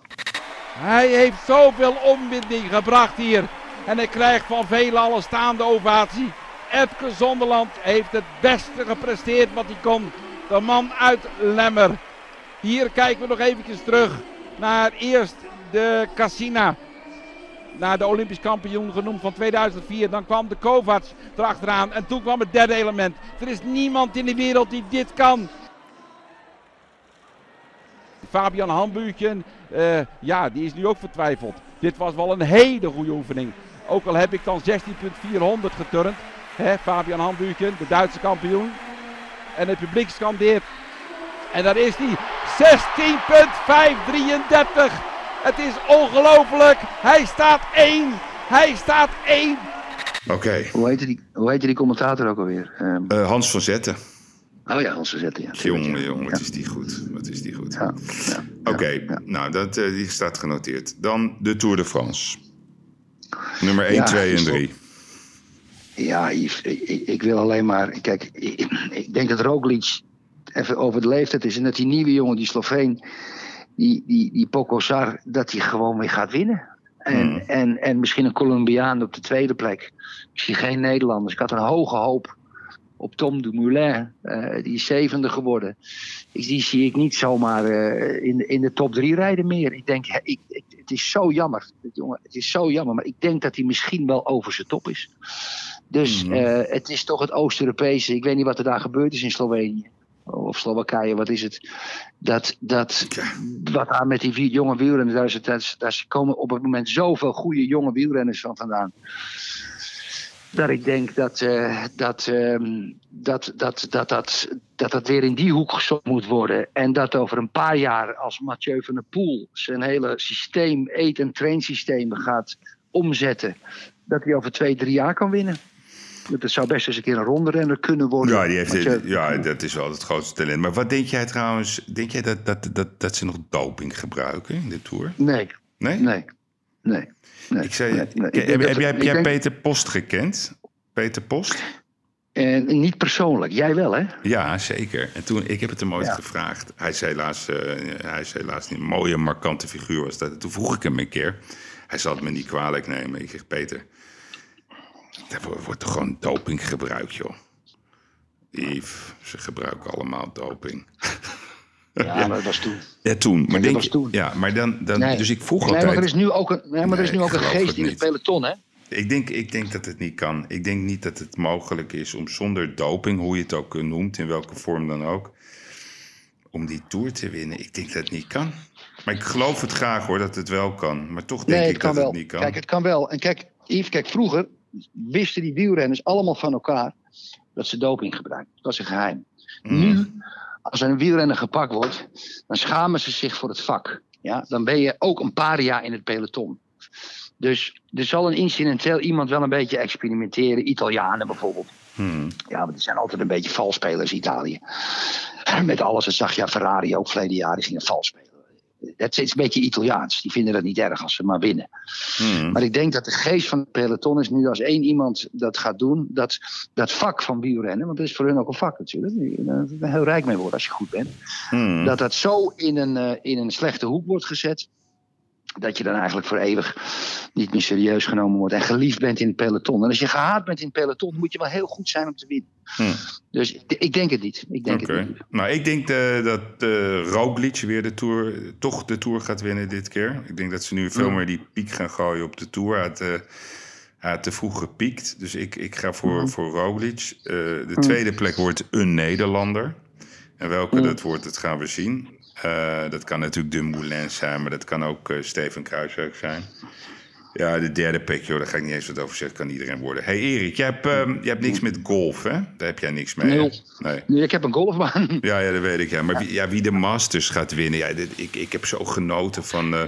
Hij heeft zoveel omwinding gebracht hier. En hij krijgt van velen een staande ovatie. Epke Zonderland heeft het beste gepresteerd wat hij kon. De man uit Lemmer. Hier kijken we nog eventjes terug naar eerst de Cassina. Naar de Olympisch kampioen genoemd van 2004. Dan kwam de Kovacs erachteraan. En toen kwam het derde element. Er is niemand in de wereld die dit kan. Fabian Hambuurtjen, eh, ja, die is nu ook vertwijfeld. Dit was wel een hele goede oefening. Ook al heb ik dan 16.400 geturnd. Hè, Fabian Hambuurtjen, de Duitse kampioen. En het publiek scandeert. En daar is hij. 16.533. Het is ongelooflijk. Hij staat één. Hij staat één. Oké, Hoe heette die, hoe heette die commentator ook alweer? Ehm, eh, Hans van Zetten. Oh ja, Hans Zetten. Ja, Jongen, jongen, wat Ja. is die goed. Wat is die goed. Ja, ja, Oké, nou, dat, eh, die staat genoteerd. Dan de Tour de France. Nummer 1, Ja, 2 en is 3. Ja, Yves, ik, ik- ik wil alleen maar. Kijk, ik, ik denk dat Roglic even over de leeftijd is. En dat die nieuwe jongen, die Sloveen, die, die, die Pocosar, dat hij gewoon weer gaat winnen. En, Hmm. en, en misschien een Colombiaan op de tweede plek. Misschien geen Nederlanders. Ik had een hoge hoop op Tom Dumoulin. eh die is zevende geworden. Ik- Die zie ik niet zomaar eh, in, de, in de top drie rijden meer. Ik denk, ik, ik- het is zo jammer. Jongen, het is zo jammer. Maar ik denk dat hij misschien wel over zijn top is. Dus Mhm. eh, het is toch het Oost-Europese. Ik weet niet wat er daar gebeurd is in Slovenië. Of Slowakije, wat is het? Dat, dat, wat daar met die vier jonge wielrenners, daar, is het, daar, is- daar komen op het moment zoveel goede jonge wielrenners van vandaan. Dat ik denk dat, eh, dat, ehm, dat, dat, dat, dat, dat dat weer in die hoek gezocht moet worden. En dat over een paar jaar, als Mathieu van der Poel zijn hele systeem, eet- en trainsysteem gaat omzetten, dat hij over twee, drie jaar kan winnen. Dat zou best eens een keer een ronde renner kunnen worden. Ja, die heeft, Mathieu- ja, dat is wel het grootste talent. Maar wat denk jij trouwens? Denk jij dat, dat, dat, dat ze nog doping gebruiken in de Tour? Nee, Nee? nee, nee. Nee, Ik zei, nee, nee. Ke- Ik denk heb, jij, heb ik jij denk- Peter Post gekend? Peter Post? En niet persoonlijk, jij wel hè? Ja, zeker. En toen, ik heb het hem ooit Ja. gevraagd. Hij is, helaas, eh, hij is helaas niet een mooie, markante figuur was dat. En Toen vroeg ik hem een keer. Hij zal het me niet kwalijk nemen. Ik zeg, Peter, er wo- wordt toch gewoon doping gebruikt, joh. Yves, ze gebruiken allemaal doping. Ja, maar dat was toen. Ja, toen. Maar dat denk, was toen. Ja, maar dan, dan, Nee. dus ik vroeg Nee, altijd... maar er is nu ook een, nee, maar er is nu ook een geest in het peloton, hè? Ik denk, ik denk dat het niet kan. Ik denk niet dat het mogelijk is om zonder doping, hoe je het ook noemt, in welke vorm dan ook, om die tour te winnen. Ik denk dat het niet kan. Maar ik geloof het graag hoor dat het wel kan. Maar toch denk nee, ik dat wel. het niet kan. Kijk, het kan wel. En kijk, Yves, kijk, vroeger wisten die wielrenners allemaal van elkaar dat ze doping gebruikten. Dat was een geheim. Mm. Nu, als er een wielrenner gepakt wordt, dan schamen ze zich voor het vak. Ja, dan ben je ook een paria in het peloton. Dus er zal een incidenteel iemand wel een beetje experimenteren. Italianen bijvoorbeeld. Hmm. Ja, maar die zijn altijd een beetje valspelers, Italië. Met alles, dat zag je Ferrari ook verleden jaar, die gingen vals Het is een beetje Italiaans. Die vinden dat niet erg als ze maar winnen. Hmm. Maar ik denk dat de geest van het peloton is nu als één iemand dat gaat doen. Dat, dat vak van wielrennen, want dat is voor hun ook een vak natuurlijk. Je heel rijk mee worden als je goed bent. Hmm. Dat dat zo in een, eh, in een slechte hoek wordt gezet. Dat je dan eigenlijk voor eeuwig niet meer serieus genomen wordt. En geliefd bent in het peloton. En als je gehaat bent in het peloton, moet je wel heel goed zijn om te winnen. Hmm. Dus ik, denk het niet. Ik denk Oké. het niet. Nou, ik denk eh, dat uh, Roglic weer de tour, toch de Tour gaat winnen dit keer. Ik denk dat ze nu veel meer die piek gaan gooien op de Tour. Hij had, eh, hij te vroeg gepiekt. Dus ik, ik ga voor, Mhm. voor Roglic. De tweede plek wordt een Nederlander. En welke Mhm. dat wordt, dat gaan we zien. Eh, dat kan natuurlijk Dumoulin zijn, maar dat kan ook eh, Steven Kruiswijk zijn. Ja, de derde plek, joh, daar ga ik niet eens wat over zeggen. Kan iedereen worden. hey Erik, jij hebt, ehm, jij hebt niks met golf, hè? Daar heb jij niks mee. Nee. Nee, ik heb een golfbaan. Ja, ja, dat weet ik. Ja. Maar wie, ja, wie de Masters gaat winnen. Ja, dit, ik, ik heb zo genoten van. eh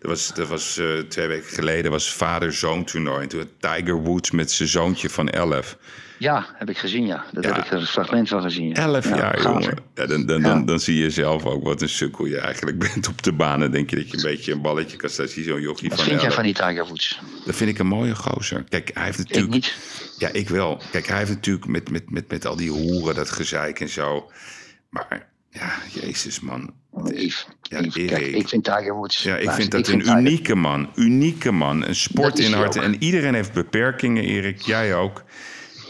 dat was, dat was twee weken geleden. was vader-zoon toernooi. En toen had Tiger Woods met zijn zoontje van 11. Ja, heb ik gezien, ja. Dat Ja. heb ik een fragment van gezien. ja. 11 Ja, jaar, jongen. Ja, dan, dan, dan, dan zie je zelf ook wat een sukkel je eigenlijk bent op de baan. Dan denk je dat je een beetje een balletje kan staan. Zie zo'n jochie Wat van vind jij 11. van die Tiger Woods? Dat vind ik een mooie gozer. Kijk, hij heeft Ik natuurlijk... niet. Ja, ik wel. Kijk, hij heeft natuurlijk met, met, met, met al die hoeren, dat gezeik en zo. Maar ja, jezus man. Yves, Ja, Yves, Erik. kijk, ik vind Tiger Woods... Ja, ik vind dat vind een Tiger- unieke man. Unieke man. Een sport in hart. En iedereen heeft beperkingen, Erik. Jij ook.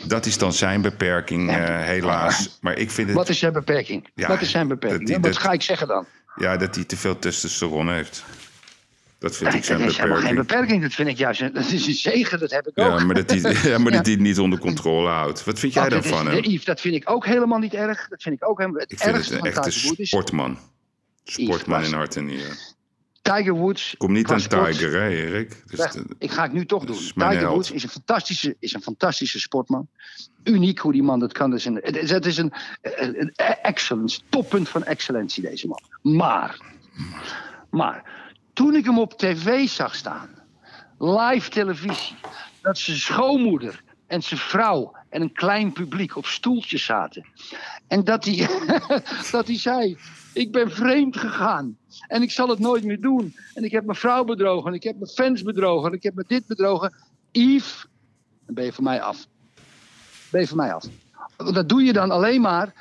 Dat is dan zijn beperking, eh, helaas. Maar ik vind het... Wat is zijn beperking? Ja, Wat is zijn beperking? dat die- wat dat- ga ik zeggen dan? Ja, dat hij te veel testosteron heeft. Dat vind ik Dat zijn is helemaal geen beperking. beperking. Dat vind ik juist een, dat is een zegen. Dat heb ik ook. Ja, maar dat hij, ja, maar dat niet onder controle houdt. Wat vind jij Dat dan is- van nee, hem? Yves, dat vind ik ook helemaal niet erg. Dat vind ik ook helemaal... Het Ik vind het een echte is... sportman. Sportman Yves, in hart en nieren. Tiger Woods... Kom niet aan sport- Tiger, hè, Erik? Dus Weg. de- Ik ga het nu toch doen. Tiger held. Woods is een, fantastische, is een fantastische sportman. Uniek hoe die man dat kan. Het is een, het is- een, een excellence, toppunt van excellentie deze man. Maar, maar, toen ik hem op tv zag staan, live televisie, dat zijn schoonmoeder en zijn vrouw en een klein publiek op stoeltjes zaten. En dat hij, dat hij zei, ik ben vreemd gegaan. En ik zal het nooit meer doen. En ik heb mijn vrouw bedrogen. En ik heb mijn fans bedrogen. En ik heb me dit bedrogen. Yves, dan ben je van mij af. Ben je van mij af. Dat doe je dan alleen maar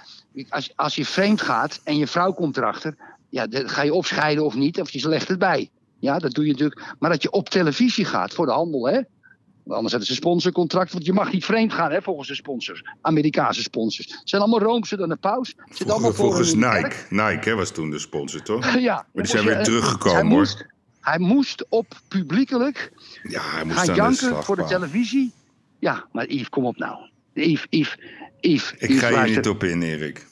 als, als je vreemd gaat en je vrouw komt erachter. Ja, dan ga je opscheiden of niet. Of je legt het bij. Ja, dat doe je natuurlijk. Maar dat je op televisie gaat voor de handel, hè. Anders hebben ze sponsorcontract. Want je mag niet vreemd gaan, hè, volgens de sponsors. Amerikaanse sponsors. Ze zijn allemaal roomser dan de paus. Zit allemaal Volgens Nike. Nike hè, was toen de sponsor, toch? Ja, Maar die zijn weer hij teruggekomen, hoor. Moest, hij moest op publiekelijk Ja, hij moest gaan aan de janken voor de televisie. Ja, maar Yves, kom op nou. Yves, Yves, Yves. Ik Yves, ga hier niet op in, Erik.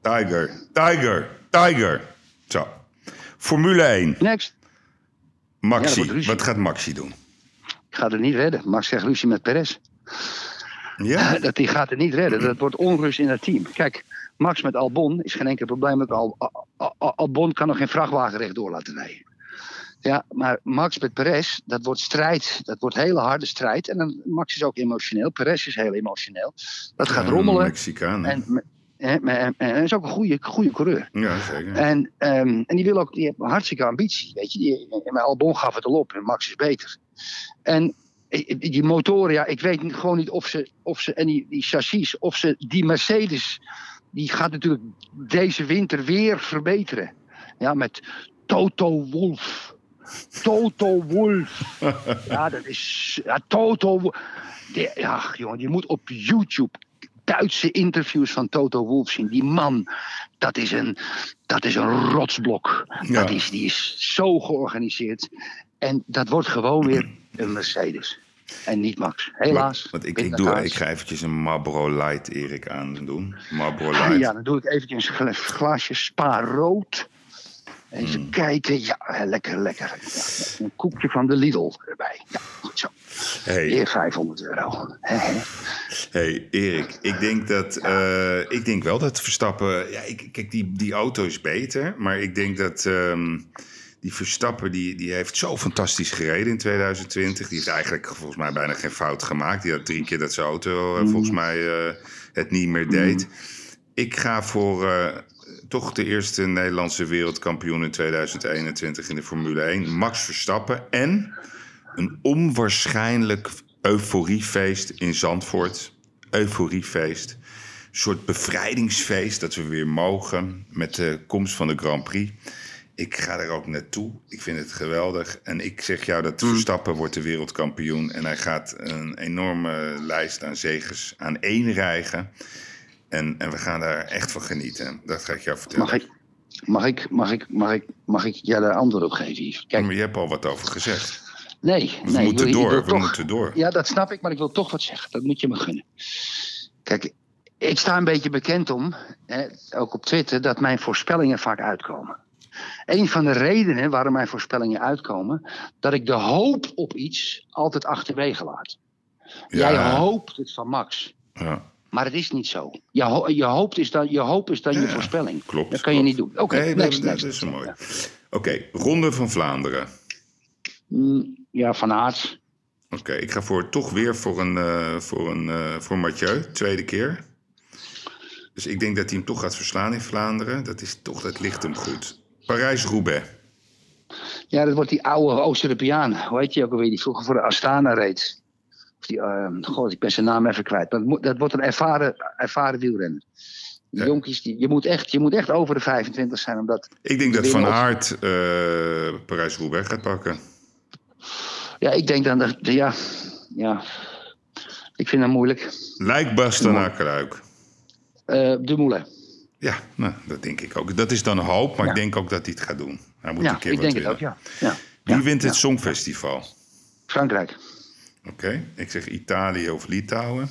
Tiger, Tiger, Tiger. Zo. Formule 1. Next. Maxi. Wat gaat Maxi doen? Ik ga het niet redden. Max krijgt ruzie met Perez. Ja? Dat die gaat het niet redden. Dat wordt onrust in het team. Kijk, Max met Albon is geen enkel probleem. Met Al, Al- Al- Albon kan nog geen vrachtwagen rechtdoor laten rijden. Ja, maar Max met Perez, dat wordt strijd. Dat wordt hele harde strijd. En dan, Max is ook emotioneel. Perez is heel emotioneel. Dat gaat rommelen. Mexicaan. En, en, en, is ook een goede, goede coureur. Ja, zeker. En, ehm, en die wil ook, die heeft hartstikke ambitie. Weet je, die, Albon gaf het al op en Max is beter. En die motoren, ja, ik weet gewoon niet of ze, of ze en die, die chassis, of ze die Mercedes, die gaat natuurlijk deze winter weer verbeteren. Ja, met Toto Wolf. Toto Wolf. Ja, dat is. Ja, Toto. Ja, jongen, je moet op YouTube Duitse interviews van Toto Wolf zien. Die man, dat is een, dat is een rotsblok. Ja. Dat is, die is zo georganiseerd. En dat wordt gewoon weer een Mercedes. En niet Max. Helaas. Want ik, ik, doe, ik ga eventjes een Marlboro Light, Erik, aan doen. Marlboro Light. Ja, dan doe ik eventjes een gla- glaasje spa rood. Eens Hmm. kijken. Ja, lekker, lekker. Ja, een koekje van de Lidl erbij. Ja, goed zo. Hey, Weer 500 euro. Hè. hey, Erik, ik denk, dat, eh, ik denk wel dat Verstappen... Ja, ik, kijk, die, die auto is beter, maar ik denk dat... ehm, die Verstappen die, die heeft zo fantastisch gereden in 2020. Die heeft eigenlijk volgens mij bijna geen fout gemaakt. Die had drie keer dat zijn auto eh, volgens mij eh, het niet meer deed. Ik ga voor eh, toch de eerste Nederlandse wereldkampioen in 2021 in de Formule 1. Max Verstappen. En een onwaarschijnlijk euforiefeest in Zandvoort. Euforiefeest. Een soort bevrijdingsfeest dat we weer mogen met de komst van de Grand Prix. Ik ga er ook naartoe. Ik vind het geweldig. En ik zeg jou dat Verstappen wordt de wereldkampioen. En hij gaat een enorme lijst aan zegens aan één rijgen. En, en we gaan daar echt van genieten. Dat ga ik jou vertellen. Mag ik, mag ik, mag ik, mag ik, mag ik jij daar antwoord op geven, Yves? Kijk, Maar je hebt al wat over gezegd. Nee, We nee. moeten wil- door, we toch- moeten door. Ja, dat snap ik, maar ik wil toch wat zeggen. Dat moet je me gunnen. Kijk, ik sta een beetje bekend om, hè, ook op Twitter, dat mijn voorspellingen vaak uitkomen. Een van de redenen waarom mijn voorspellingen uitkomen, dat ik de hoop op iets altijd achterwege laat. Jij hoopt het van Max, Ja. maar het is niet zo. Je, ho- je, hoopt is dan, je hoop is dan je Ja, voorspelling. klopt, Dat kan je niet doen. Oké, Nee, dat- next, dat, next. is mooi. Oké, Ronde van Vlaanderen. Mm, Ja, van Aert. Oké, ik ga voor, toch weer voor een, eh, voor een eh, voor Mathieu, tweede keer. Dus ik denk dat hij hem toch gaat verslaan in Vlaanderen. Dat, is toch, dat ligt hem goed. Parijs-Roubaix. Ja, dat wordt die oude Oost-Europeaan. Hoe heet je ook alweer? Die vroeger voor de Astana reed. Of die, eh, God, ik ben zijn naam even kwijt. Maar dat, wordt een ervaren, ervaren wielrenner. Die Ja. jonkies, die, je, moet echt, je moet echt over de 25 zijn. Omdat, Ik denk dat Van Aert eh, Parijs-Roubaix gaat pakken. ja, ik denk dan dat. Ja, ja, ik vind dat moeilijk. Lijk Bastenaken-Luik. Eh de Moulin. Ja, nou, dat denk ik ook. Dat is dan hoop, maar Ja. ik denk ook dat hij het gaat doen. Hij moet Ja, een keer ik wat denk het ook, ja. ja. Wie wint het. Songfestival? Frankrijk. Oké, ik zeg Italië of Litouwen.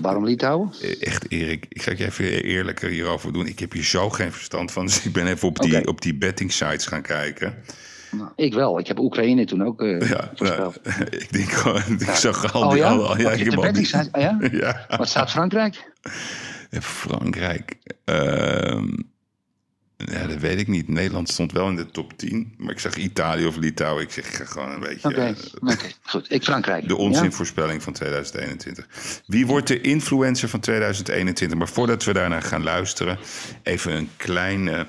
Waarom Litouwen? Eh, Echt, Erik, ik ga je even eerlijker hierover doen. Ik heb hier zo geen verstand van. Dus ik ben even op die, Oké. op die betting sites gaan kijken. Nou, ik wel. Ik heb Oekraïne toen ook eh Ja, nou, ik denk gewoon, ik zag al oh die... ja? Al, ja, ik heb al die- oh ja. Wat staat Frankrijk? En Frankrijk. ehm, ja, dat weet ik niet. Nederland stond wel in de top 10. Maar ik zag Italië of Litouwen. Ik zeg, ik ga gewoon een beetje... Oké, eh, oké, goed. Ik Frankrijk. De Ja? onzinvoorspelling van 2021. Wie wordt de influencer van 2021? Maar voordat we daarnaar gaan luisteren, even een kleine.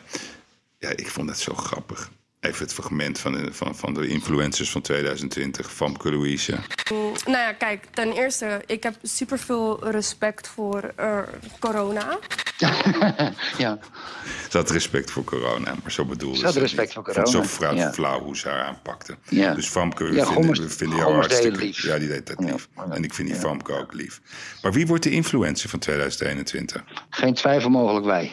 Ja, ik vond het zo grappig. Even het fragment van de, van, van de influencers van 2020. Famke Louise. Nou ja, kijk, ten eerste, ik heb superveel respect voor eh, corona. ja. Ze had respect voor corona, maar zo bedoelde Ze had het respect niet. voor corona, Zo flauw, ja. flauw hoe ze haar aanpakte. Ja. Dus Famke, we Ja, vinden, Gommers- we vinden jou hartstikke lief. Ja, die deed dat lief. ja, En ik vind die ja. Famke ook lief. Maar wie wordt de influencer van 2021? Geen twijfel mogelijk wij.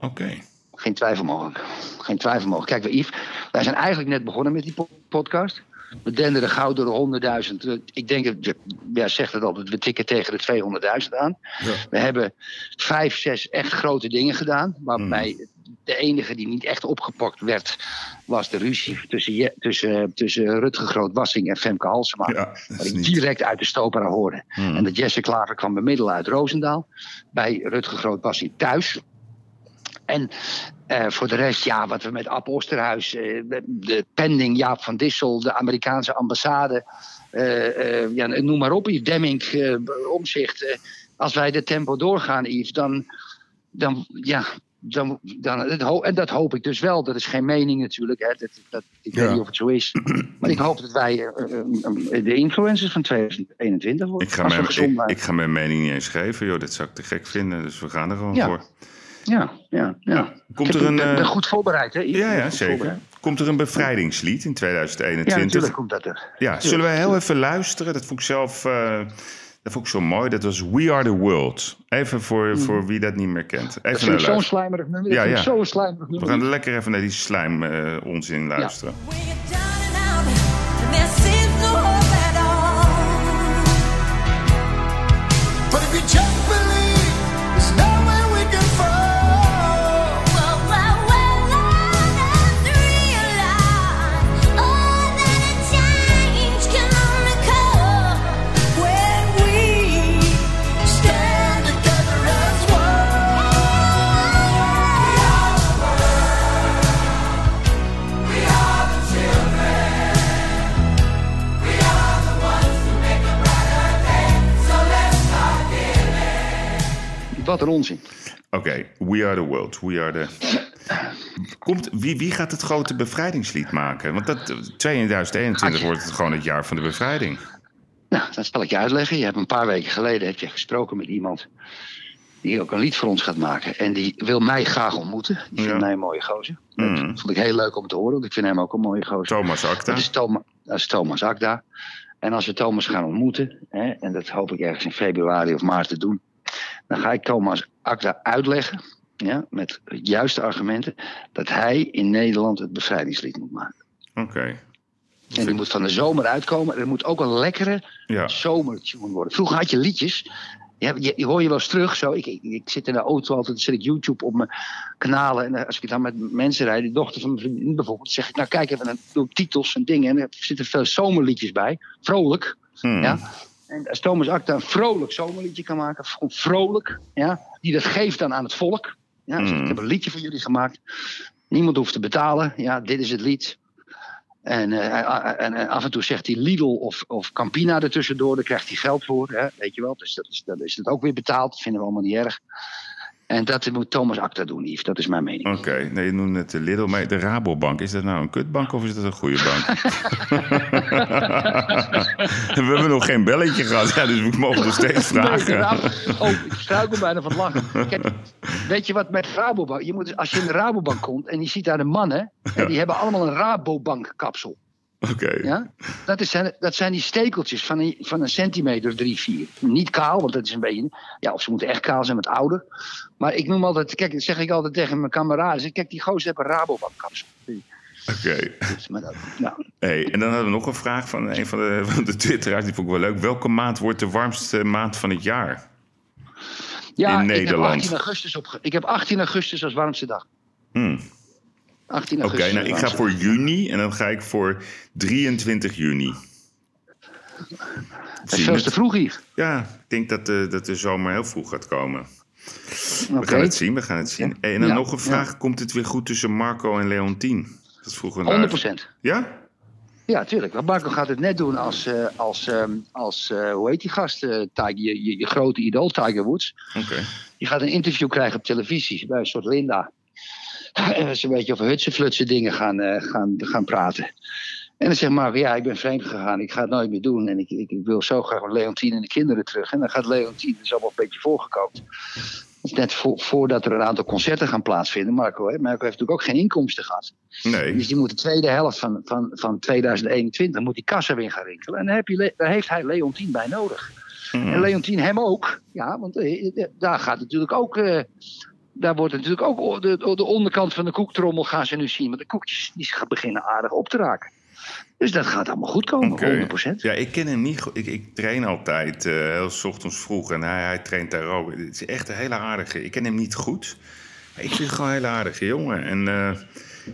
Oké. Geen twijfel mogelijk. Geen twijfel mogelijk. Kijk, we, Yves, wij zijn eigenlijk net begonnen met die po- podcast. We denderen gauw door de 100.000. Eh, Ik denk, dat- ja, zegt het altijd, we tikken tegen de 200.000 aan. Ja. We hebben vijf, zes echt grote dingen gedaan. Waarbij de enige die niet echt opgepakt werd, was de ruzie tussen, tussen, tussen Rutger Groot-Wassing en Femke Halsema. Ja, ik niet... direct uit de stopera hoorde. En dat Jesse Klaver kwam bemiddelen uit Roosendaal. Bij Rutger Groot-Wassing thuis. En eh, voor de rest, ja, wat we met Ab Osterhuis, eh, de pending Jaap van Dissel, de Amerikaanse ambassade, eh, ja, noem maar op, Yves Demming, omzicht. als wij de tempo doorgaan, Yves, dan, dan ja. Dan, dan, en dat hoop ik dus wel. Dat is geen mening natuurlijk. Hè. Dat, dat, ik Ja. weet niet of het zo is. Maar ik hoop dat wij de influencers van 2021 worden. Ik ga, mijn, ik ga mijn mening niet eens geven, joh. Dat zou ik te gek vinden. Dus we gaan er gewoon Ja. voor. Ja, ja, ja. Komt er een, ben eh, goed voorbereid, hè? Ja, ja, zeker. Komt er een bevrijdingslied in Ja, 2021? natuurlijk komt dat er. Ja, zullen wij heel even luisteren? Dat vond ik zelf eh, dat vond ik zo mooi. Dat was We Are The World. Even voor, voor wie dat niet meer kent. Mhm. Dat Even vind zo'n slijmerig nummer. Ja, ja. zo'n slijmerig We nummer. gaan lekker even naar die slijm eh, onzin luisteren. When Wat een onzin. Oké, We Are The World. We Are The... Komt, wie, wie gaat het grote bevrijdingslied maken? Want dat, 2021 wordt het gewoon het jaar van de bevrijding. Nou, dat zal ik je uitleggen. Je hebt een paar weken geleden heb je gesproken met iemand die ook een lied voor ons gaat maken. En die wil mij graag ontmoeten. Die vindt Ja. mij een mooie gozer. Mhm. Dat vond ik heel leuk om te horen, want ik vind hem ook een mooie gozer. Thomas Acta. Dat is, dat is Thomas Akda. En als we Thomas gaan ontmoeten, hè, en dat hoop ik ergens in februari of maart te doen, dan ga ik Thomas Akda uitleggen, ja, met juiste argumenten, dat hij in Nederland het bevrijdingslied moet maken. Oké. En die moet van de zomer uitkomen. En er moet ook een lekkere Ja. zomertune worden. Vroeger had je liedjes. Je, je, je hoor je wel eens terug. Zo. Ik, ik, ik zit in de auto altijd, zet ik YouTube op mijn kanalen. En als ik dan met mensen rijd, de dochter van mijn vriendin bijvoorbeeld, dan zeg ik, nou kijk even, dan doe ik titels en dingen. En er zitten veel zomerliedjes bij. Vrolijk. Hmm. Ja. En als Thomas Acta een vrolijk zomerliedje kan maken, vrolijk, ja, die dat geeft dan aan het volk. Ja, dus Mm. Ik heb een liedje voor jullie gemaakt. Niemand hoeft te betalen. Ja, dit is het lied. En, eh, en, en af en toe zegt hij Lidl of, of Campina ertussendoor. Daar krijgt hij geld voor. Hè? Weet je wel. Dus dat is, dat is het ook weer betaald. Dat vinden we allemaal niet erg. En dat moet Thomas Acta doen, Yves. Dat is mijn mening. Oké, nee, je noemde het de Lidl, maar de Rabobank, is dat nou een kutbank of is dat een goede bank? we hebben nog geen belletje gehad, ja, dus we mogen nog steeds vragen. Oh, ik struikel bijna van lachen. Kijk, weet je wat met Rabobank? Je moet, als je in de Rabobank komt en je ziet daar de mannen, hè, die hebben allemaal een Rabobank Oké, Ja? Dat, is, dat zijn die stekeltjes van een, van een centimeter, drie, vier. Niet kaal, want dat is een beetje. Ja, of ze moeten echt kaal zijn met ouder. Maar ik noem altijd, kijk, dat zeg ik altijd tegen mijn kameraden. Kijk, die gozer heeft een Rabobank kapsel. oké. Dus, maar dat, nou, Hey, en dan hadden we nog een vraag van een van de, van de twitteraars, die vond ik wel leuk. Welke maand wordt de warmste maand van het jaar? ja, In ik heb, Nederland. 18 augustus opge ik heb 18 augustus als warmste dag. Hmm. 18 Oké, nou ik ga voor juni en dan ga ik voor 23 juni. Dat is veel te vroeg hier. Ja, ik denk dat de, dat de zomer heel vroeg gaat komen. We gaan het zien, we gaan het zien. Hey, en dan Ja, nog een vraag, komt het weer goed tussen Marco en Leontien? Dat vroegen we 100 naar- procent. Ja? Ja, tuurlijk. Want Marco gaat het net doen als, eh, als, ehm, als eh, hoe heet die gast? eh, Tiger, je, je, je grote idool, Tiger Woods. Oké. Je gaat een interview krijgen op televisie bij een soort Linda. Ze een beetje over hutsenflutsen dingen gaan, eh, gaan, gaan praten. En dan zegt Marco, ja, ik ben vreemd gegaan. Ik ga het nooit meer doen. En ik, ik, ik wil zo graag met Leontien en de kinderen terug. En dan gaat Leontien, dat is allemaal een beetje voorgekookt. Dat is net voor, voordat er een aantal concerten gaan plaatsvinden. Marco, hè? Marco heeft natuurlijk ook geen inkomsten gehad. Nee. Dus die moet de tweede helft van, van, van 2021 moet die kassa weer gaan rinkelen. En daar, heb je, daar heeft hij Leontien bij nodig. Hmm. En Leontien hem ook. Ja, want eh, eh, daar gaat natuurlijk ook. eh, daar wordt natuurlijk ook de, de onderkant van de koektrommel gaan ze nu zien. Want de koekjes die beginnen aardig op te raken. Dus dat gaat allemaal goed komen, Oké. 100%. Ja, ik ken hem niet goed. Ik, ik train altijd eh, heel 's ochtends vroeg en hij, hij traint daar ook. Het is echt een hele aardige. Ik ken hem niet goed. Maar ik vind het gewoon een hele aardige jongen. En eh,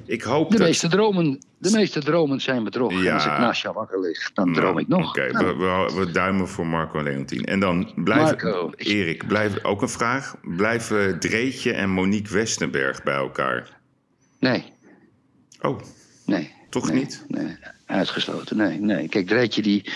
ik hoop De dat... meeste, dromen, de meeste dromen zijn bedrog. Ja. En als ik naast jou wakker lig, dan droom ik nog. Oké, Nou, we, we, we duimen voor Marco en Leontien. En dan blijf Marco, ik- Erik, blijf, ook een vraag. Blijven Dreetje en Monique Westenberg bij elkaar? nee, Oh, nee. toch nee, niet? Nee, uitgesloten. Nee, nee. Kijk, Dreetje, die,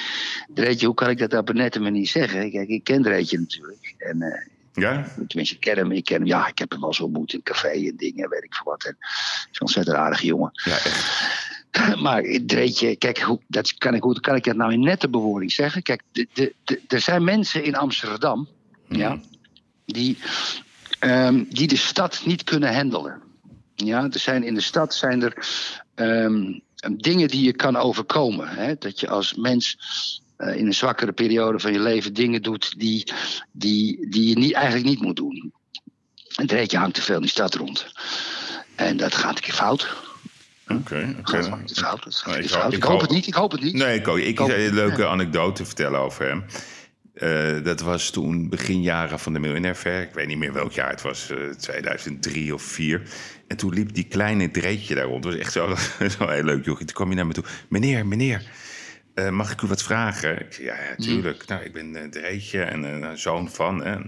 Dreetje, hoe kan ik dat op een nette manier zeggen? Kijk, ik ken Dreetje natuurlijk. En, eh, Ja? tenminste, ik ken hem. Ik ken hem. Ja, ik heb hem wel eens ontmoet in café en dingen, weet ik veel wat. En, is een ontzettend aardige jongen. Ja, echt. Maar Dreetje, kijk, hoe, dat kan ik, hoe kan ik dat nou in nette bewoording zeggen? Kijk, de, de, de- er zijn mensen in Amsterdam, ja, die, ehm, die de stad niet kunnen handelen. Ja, er zijn in de stad zijn er ehm, dingen die je kan overkomen. Hè? Dat je als mens eh, in een zwakkere periode van je leven dingen doet die, die, die je niet, eigenlijk niet moet doen. En Dreetje hangt te veel in die stad rond. En dat gaat een keer fout. Oké. een een ik hoop het niet. Ik hoop het niet. Nee, ik, ik hoop- zou een leuke anekdote vertellen over hem. Eh, dat was toen begin jaren van de Miljonair Fair. Ik weet niet meer welk jaar het was, eh 2003 of 4. En toen liep die kleine dreetje daar rond. Dat was echt zo, zo heel leuk, jochie. Toen kwam hij naar me toe. Meneer, meneer, eh, mag ik u wat vragen? Ik zei, ja, ja, tuurlijk. Nou, ik ben eh, Dreetje en eh, een zoon van. En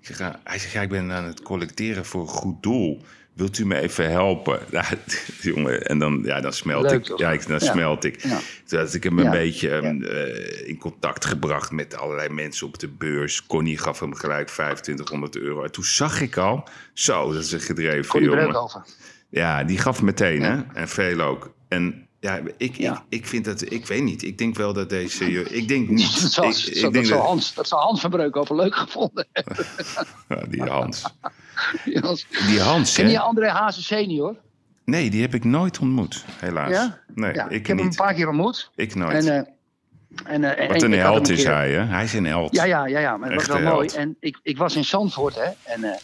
ik zeg, ja, hij zegt, ja, ik ben aan het collecteren voor een goed doel. Wilt u me even helpen? Ja, jongen, en dan, ja, dan smelt Leuk, ik. Ja, ik, dan Ja. smelt ik. Ja. Toen had ik hem een beetje ehm, eh, in contact gebracht met allerlei mensen op de beurs. Connie gaf hem gelijk 2500 euro. En toen zag ik al, zo, dat is een gedreven Connie jongen. Ja, die gaf meteen, hè? En veel ook. En ja, ik, Ja. Ik, ik vind dat, ik weet niet. Ik denk wel dat deze, ik denk niet. Dat zal, ik, dat, ik dat, denk zal dat, Hans, dat zal Hans van Breukhoven leuk gevonden hebben. Ja, die Hans. Hans. Die Hans, Ken je? André Hazen senior? Nee, die heb ik nooit ontmoet, helaas. Ja? Nee, Ja, ik, ik heb hem een paar keer ontmoet. Ik nooit. En, eh, en, eh, Wat en een held is keer- hij, hè? Hij is een held. Ja, ja, ja, ja maar het was wel mooi. En ik, ik was in Zandvoort, hè. En, eh,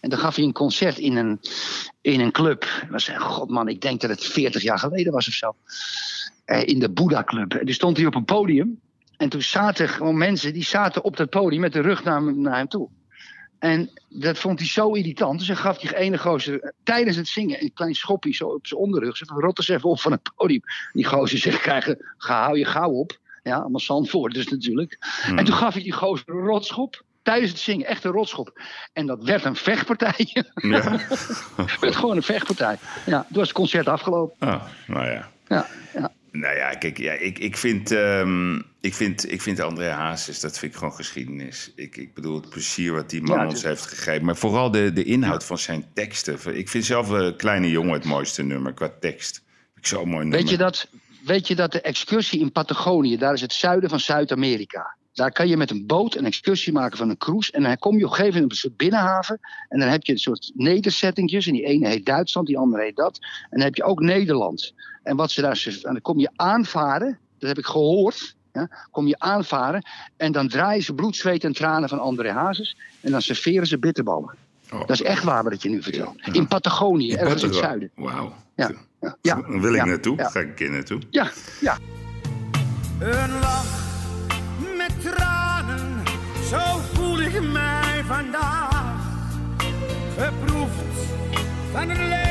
en dan gaf hij een concert in een, in een club. Dat was, god man, ik denk dat het 40 jaar geleden was of zo. eh, in de Boeddha Club. En die stond hij op een podium. En toen zaten gewoon mensen die zaten op dat podium met de rug naar, hem- naar hem toe. En dat vond hij zo irritant. Dus hij gaf die ene gozer eh, tijdens het zingen een klein schopje zo op zijn onderrug. Zeg, rot eens even op van het podium. Die gozer zegt, krijgen, ga, hou je gauw op. Ja, allemaal zandvoort dus natuurlijk. En toen gaf hij die gozer een rotschop. Tijdens het zingen, echt een rotschop. En dat werd een vechtpartij. Ja. Het werd gewoon een vechtpartij. Ja, toen was het concert afgelopen. Oh, nou ja. Ja, ja. Nou ja, kijk, ja, ik, ik, vind, ehm, ik, vind, ik vind André Hazes, dat vind ik gewoon geschiedenis. Ik, ik bedoel, het plezier wat die man Ja, ons heeft gegeven. Maar vooral de, de inhoud van zijn teksten. Ik vind zelf uh, Kleine Jongen het mooiste nummer qua tekst. Ik zo'n mooi nummer. Weet je, dat, weet je dat de excursie in Patagonië, daar is het zuiden van Zuid-Amerika. Daar kan je met een boot een excursie maken van een cruise. En dan kom je op een gegeven moment op een soort binnenhaven. En dan heb je een soort nederzettingjes. En die ene heet Duitsland, die andere heet dat. En dan heb je ook Nederland. En wat ze daar. En dan kom je aanvaren. Dat heb ik gehoord. Ja, kom je aanvaren. En dan draaien ze bloed, zweet en tranen van André Hazes. En dan serveren ze bitterballen. Oh. Dat is echt waar wat ik je nu vertel. In Patagonië, ergens in het zuiden. Wauw. Ja, ja, wil ik ja, naartoe. ja. Ga ik een keer naartoe. Ja, ja. Een lach mij vandaag. Verproefd van het leven,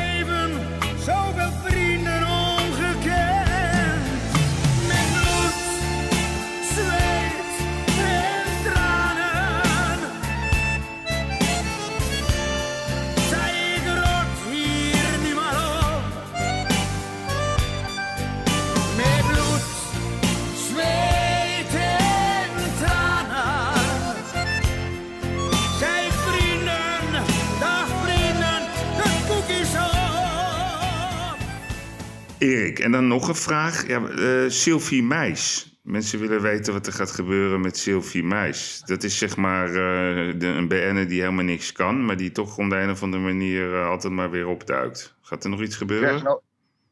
Erik, en dan nog een vraag. Ja, eh, Sylvie Meis. Mensen willen weten wat er gaat gebeuren met Sylvie Meis. Dat is zeg maar eh, de, een BN'er die helemaal niks kan... maar die toch op de een of andere manier eh, altijd maar weer opduikt. Gaat er nog iets gebeuren? een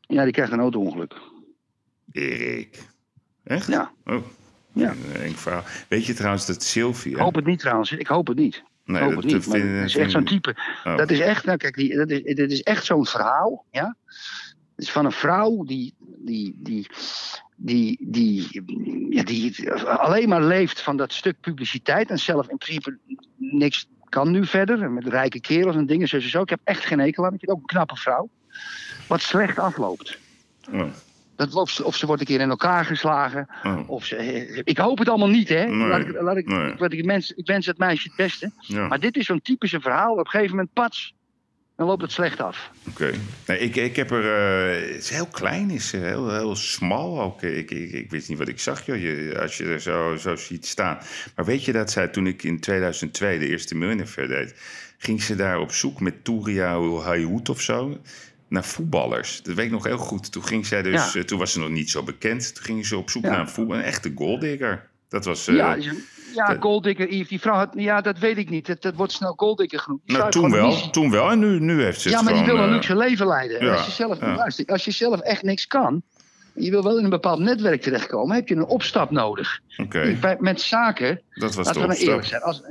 Ja, die krijgt een auto-ongeluk. Erik. Echt? Ja. Oh, Ja. een verhaal. Weet je trouwens dat Sylvie... Ik hoop het niet trouwens. Ik hoop het niet. Nee, ik hoop dat- het niet. dat vind- is echt zo'n type. Oh. Dat is echt, nou kijk, die, dat, is, dat is echt zo'n verhaal. Ja? Is van een vrouw die, die, die, die, die, ja, die alleen maar leeft van dat stuk publiciteit. En zelf in principe niks kan nu verder. Met rijke kerels en dingen zoals zo. Ik heb echt geen hekel aan. Ik vind ook een knappe vrouw. Wat slecht afloopt. Oh, Dat loopt, of ze wordt een keer in elkaar geslagen. oh. Of ze, ik hoop het allemaal niet, hè? Nee, laat ik, laat ik, nee. ik, mens, ik wens het meisje het beste. Ja. Maar dit is zo'n typische verhaal. Op een gegeven moment, pats, dan loopt het slecht af. Oké. Nee, ik, ik heb er. eh, het is heel klein, is eh, heel, heel smal ook. Ik, ik, ik wist niet wat ik zag, joh, je, als je er zo, zo ziet staan. Maar weet je dat zij, toen ik in 2002 de eerste Millionaire deed, ging ze daar op zoek met Touria Hayout of zo. Naar voetballers. Dat weet ik nog heel goed. Toen ging zij dus, Ja. eh, toen was ze nog niet zo bekend. Toen ging ze op zoek Ja. naar een, voetbal, een echte goaldigger. Dat was. eh, ja, ja Yves, die vrouw had, ja, dat weet ik niet. Dat, dat wordt snel Golddigger genoemd. Nou, toen wel, toen wel. En nu, nu heeft ze Ja, maar die wil een eh, luxe leven leiden. En ja, als, je zelf, ja. luister, als je zelf echt niks kan, je wil wel in een bepaald netwerk terechtkomen, heb je een opstap nodig. Oké, Bij- Met zaken, dat was laten de we nou eerlijk zijn. Als,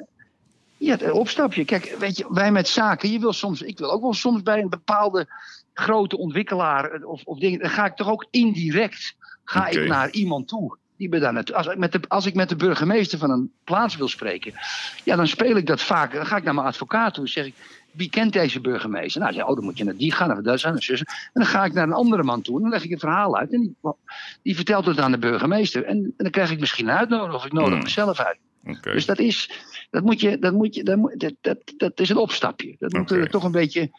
ja, een opstapje. Kijk, weet je, wij met zaken, je wil soms, ik wil ook wel soms bij een bepaalde grote ontwikkelaar eh, of, of dingen, dan ga ik toch ook indirect ga ik naar iemand toe. Die daar naartoe, als, ik met de, als ik met de burgemeester van een plaats wil spreken, ja, dan speel ik dat vaak. Dan ga ik naar mijn advocaat toe en zeg ik, wie kent deze burgemeester? Nou, ja, oh, dan moet je naar die gaan, of dat zijn, zus. En dan ga ik naar een andere man toe en dan leg ik het verhaal uit. En die, die vertelt het aan de burgemeester. En, en dan krijg ik misschien een uitnodiging of ik nodig Hmm. mezelf uit. Dus dat is, dat moet je, dat moet je, dat, moet, dat, dat, dat is een opstapje. Dat we toch een beetje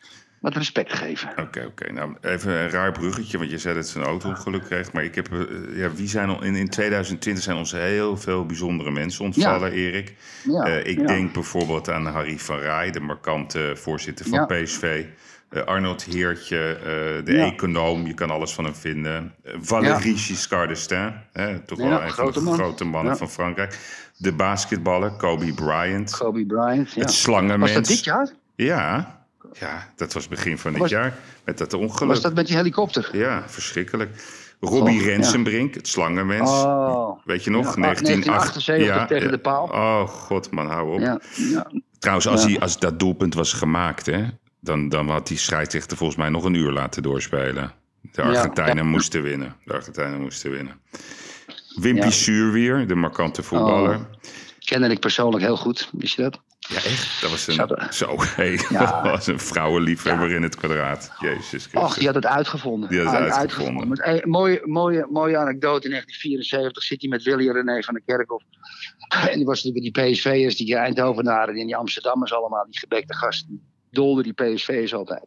wat respect geven. Oké, oké. Nou, even een raar bruggetje, want je zei dat ze een auto-ongeluk kreeg. Maar ik heb, eh, ja, wie zijn al, in, in 2020 zijn ons heel veel bijzondere mensen ontvallen, Erik. Ja, Eh, ik ja. denk bijvoorbeeld aan Harry van Rij, de markante voorzitter van. PSV. Eh, Arnold Heertje, de econoom, je kan alles van hem vinden. Valérie Giscard d'Estaing, hè, toch wel een grote van de man. grote mannen van Frankrijk. De basketballer, Kobe Bryant. Kobe Bryant. Ja. Het slangenmens. Was dat dit jaar? Ja, ja, dat was begin van dit Was- jaar. Met dat ongeluk. Was dat met die helikopter? Ja, verschrikkelijk. Robbie Oh, ja. Rensenbrink, het slangenmens. Oh. Weet je nog? Ja, 1978 1978 tegen de paal. Oh, god man, hou op. Ja, ja. Trouwens, als, hij, als dat doelpunt was gemaakt, hè, dan, dan had die scheidsrechter volgens mij nog een uur laten doorspelen. De Argentijnen moesten winnen. De Argentijnen moesten winnen. Wimpy Ja. Suurwier, de markante voetballer. Oh. Kende ik persoonlijk heel goed, wist je dat? Ja, echt? Dat was een, zo, hey, Ja. dat was een vrouwenliefhebber in het kwadraat. Jezus Christus. Och, die had het uitgevonden. Die had het Uit- uitgevonden. Met mooie, mooie, mooie anekdote in 1974 zit hij met Willy René van der Kerkhof. En die was natuurlijk die PSV'ers, die Eindhovenaren en die Amsterdammers allemaal, die gebekte gasten. Die dolden die PSV'ers altijd.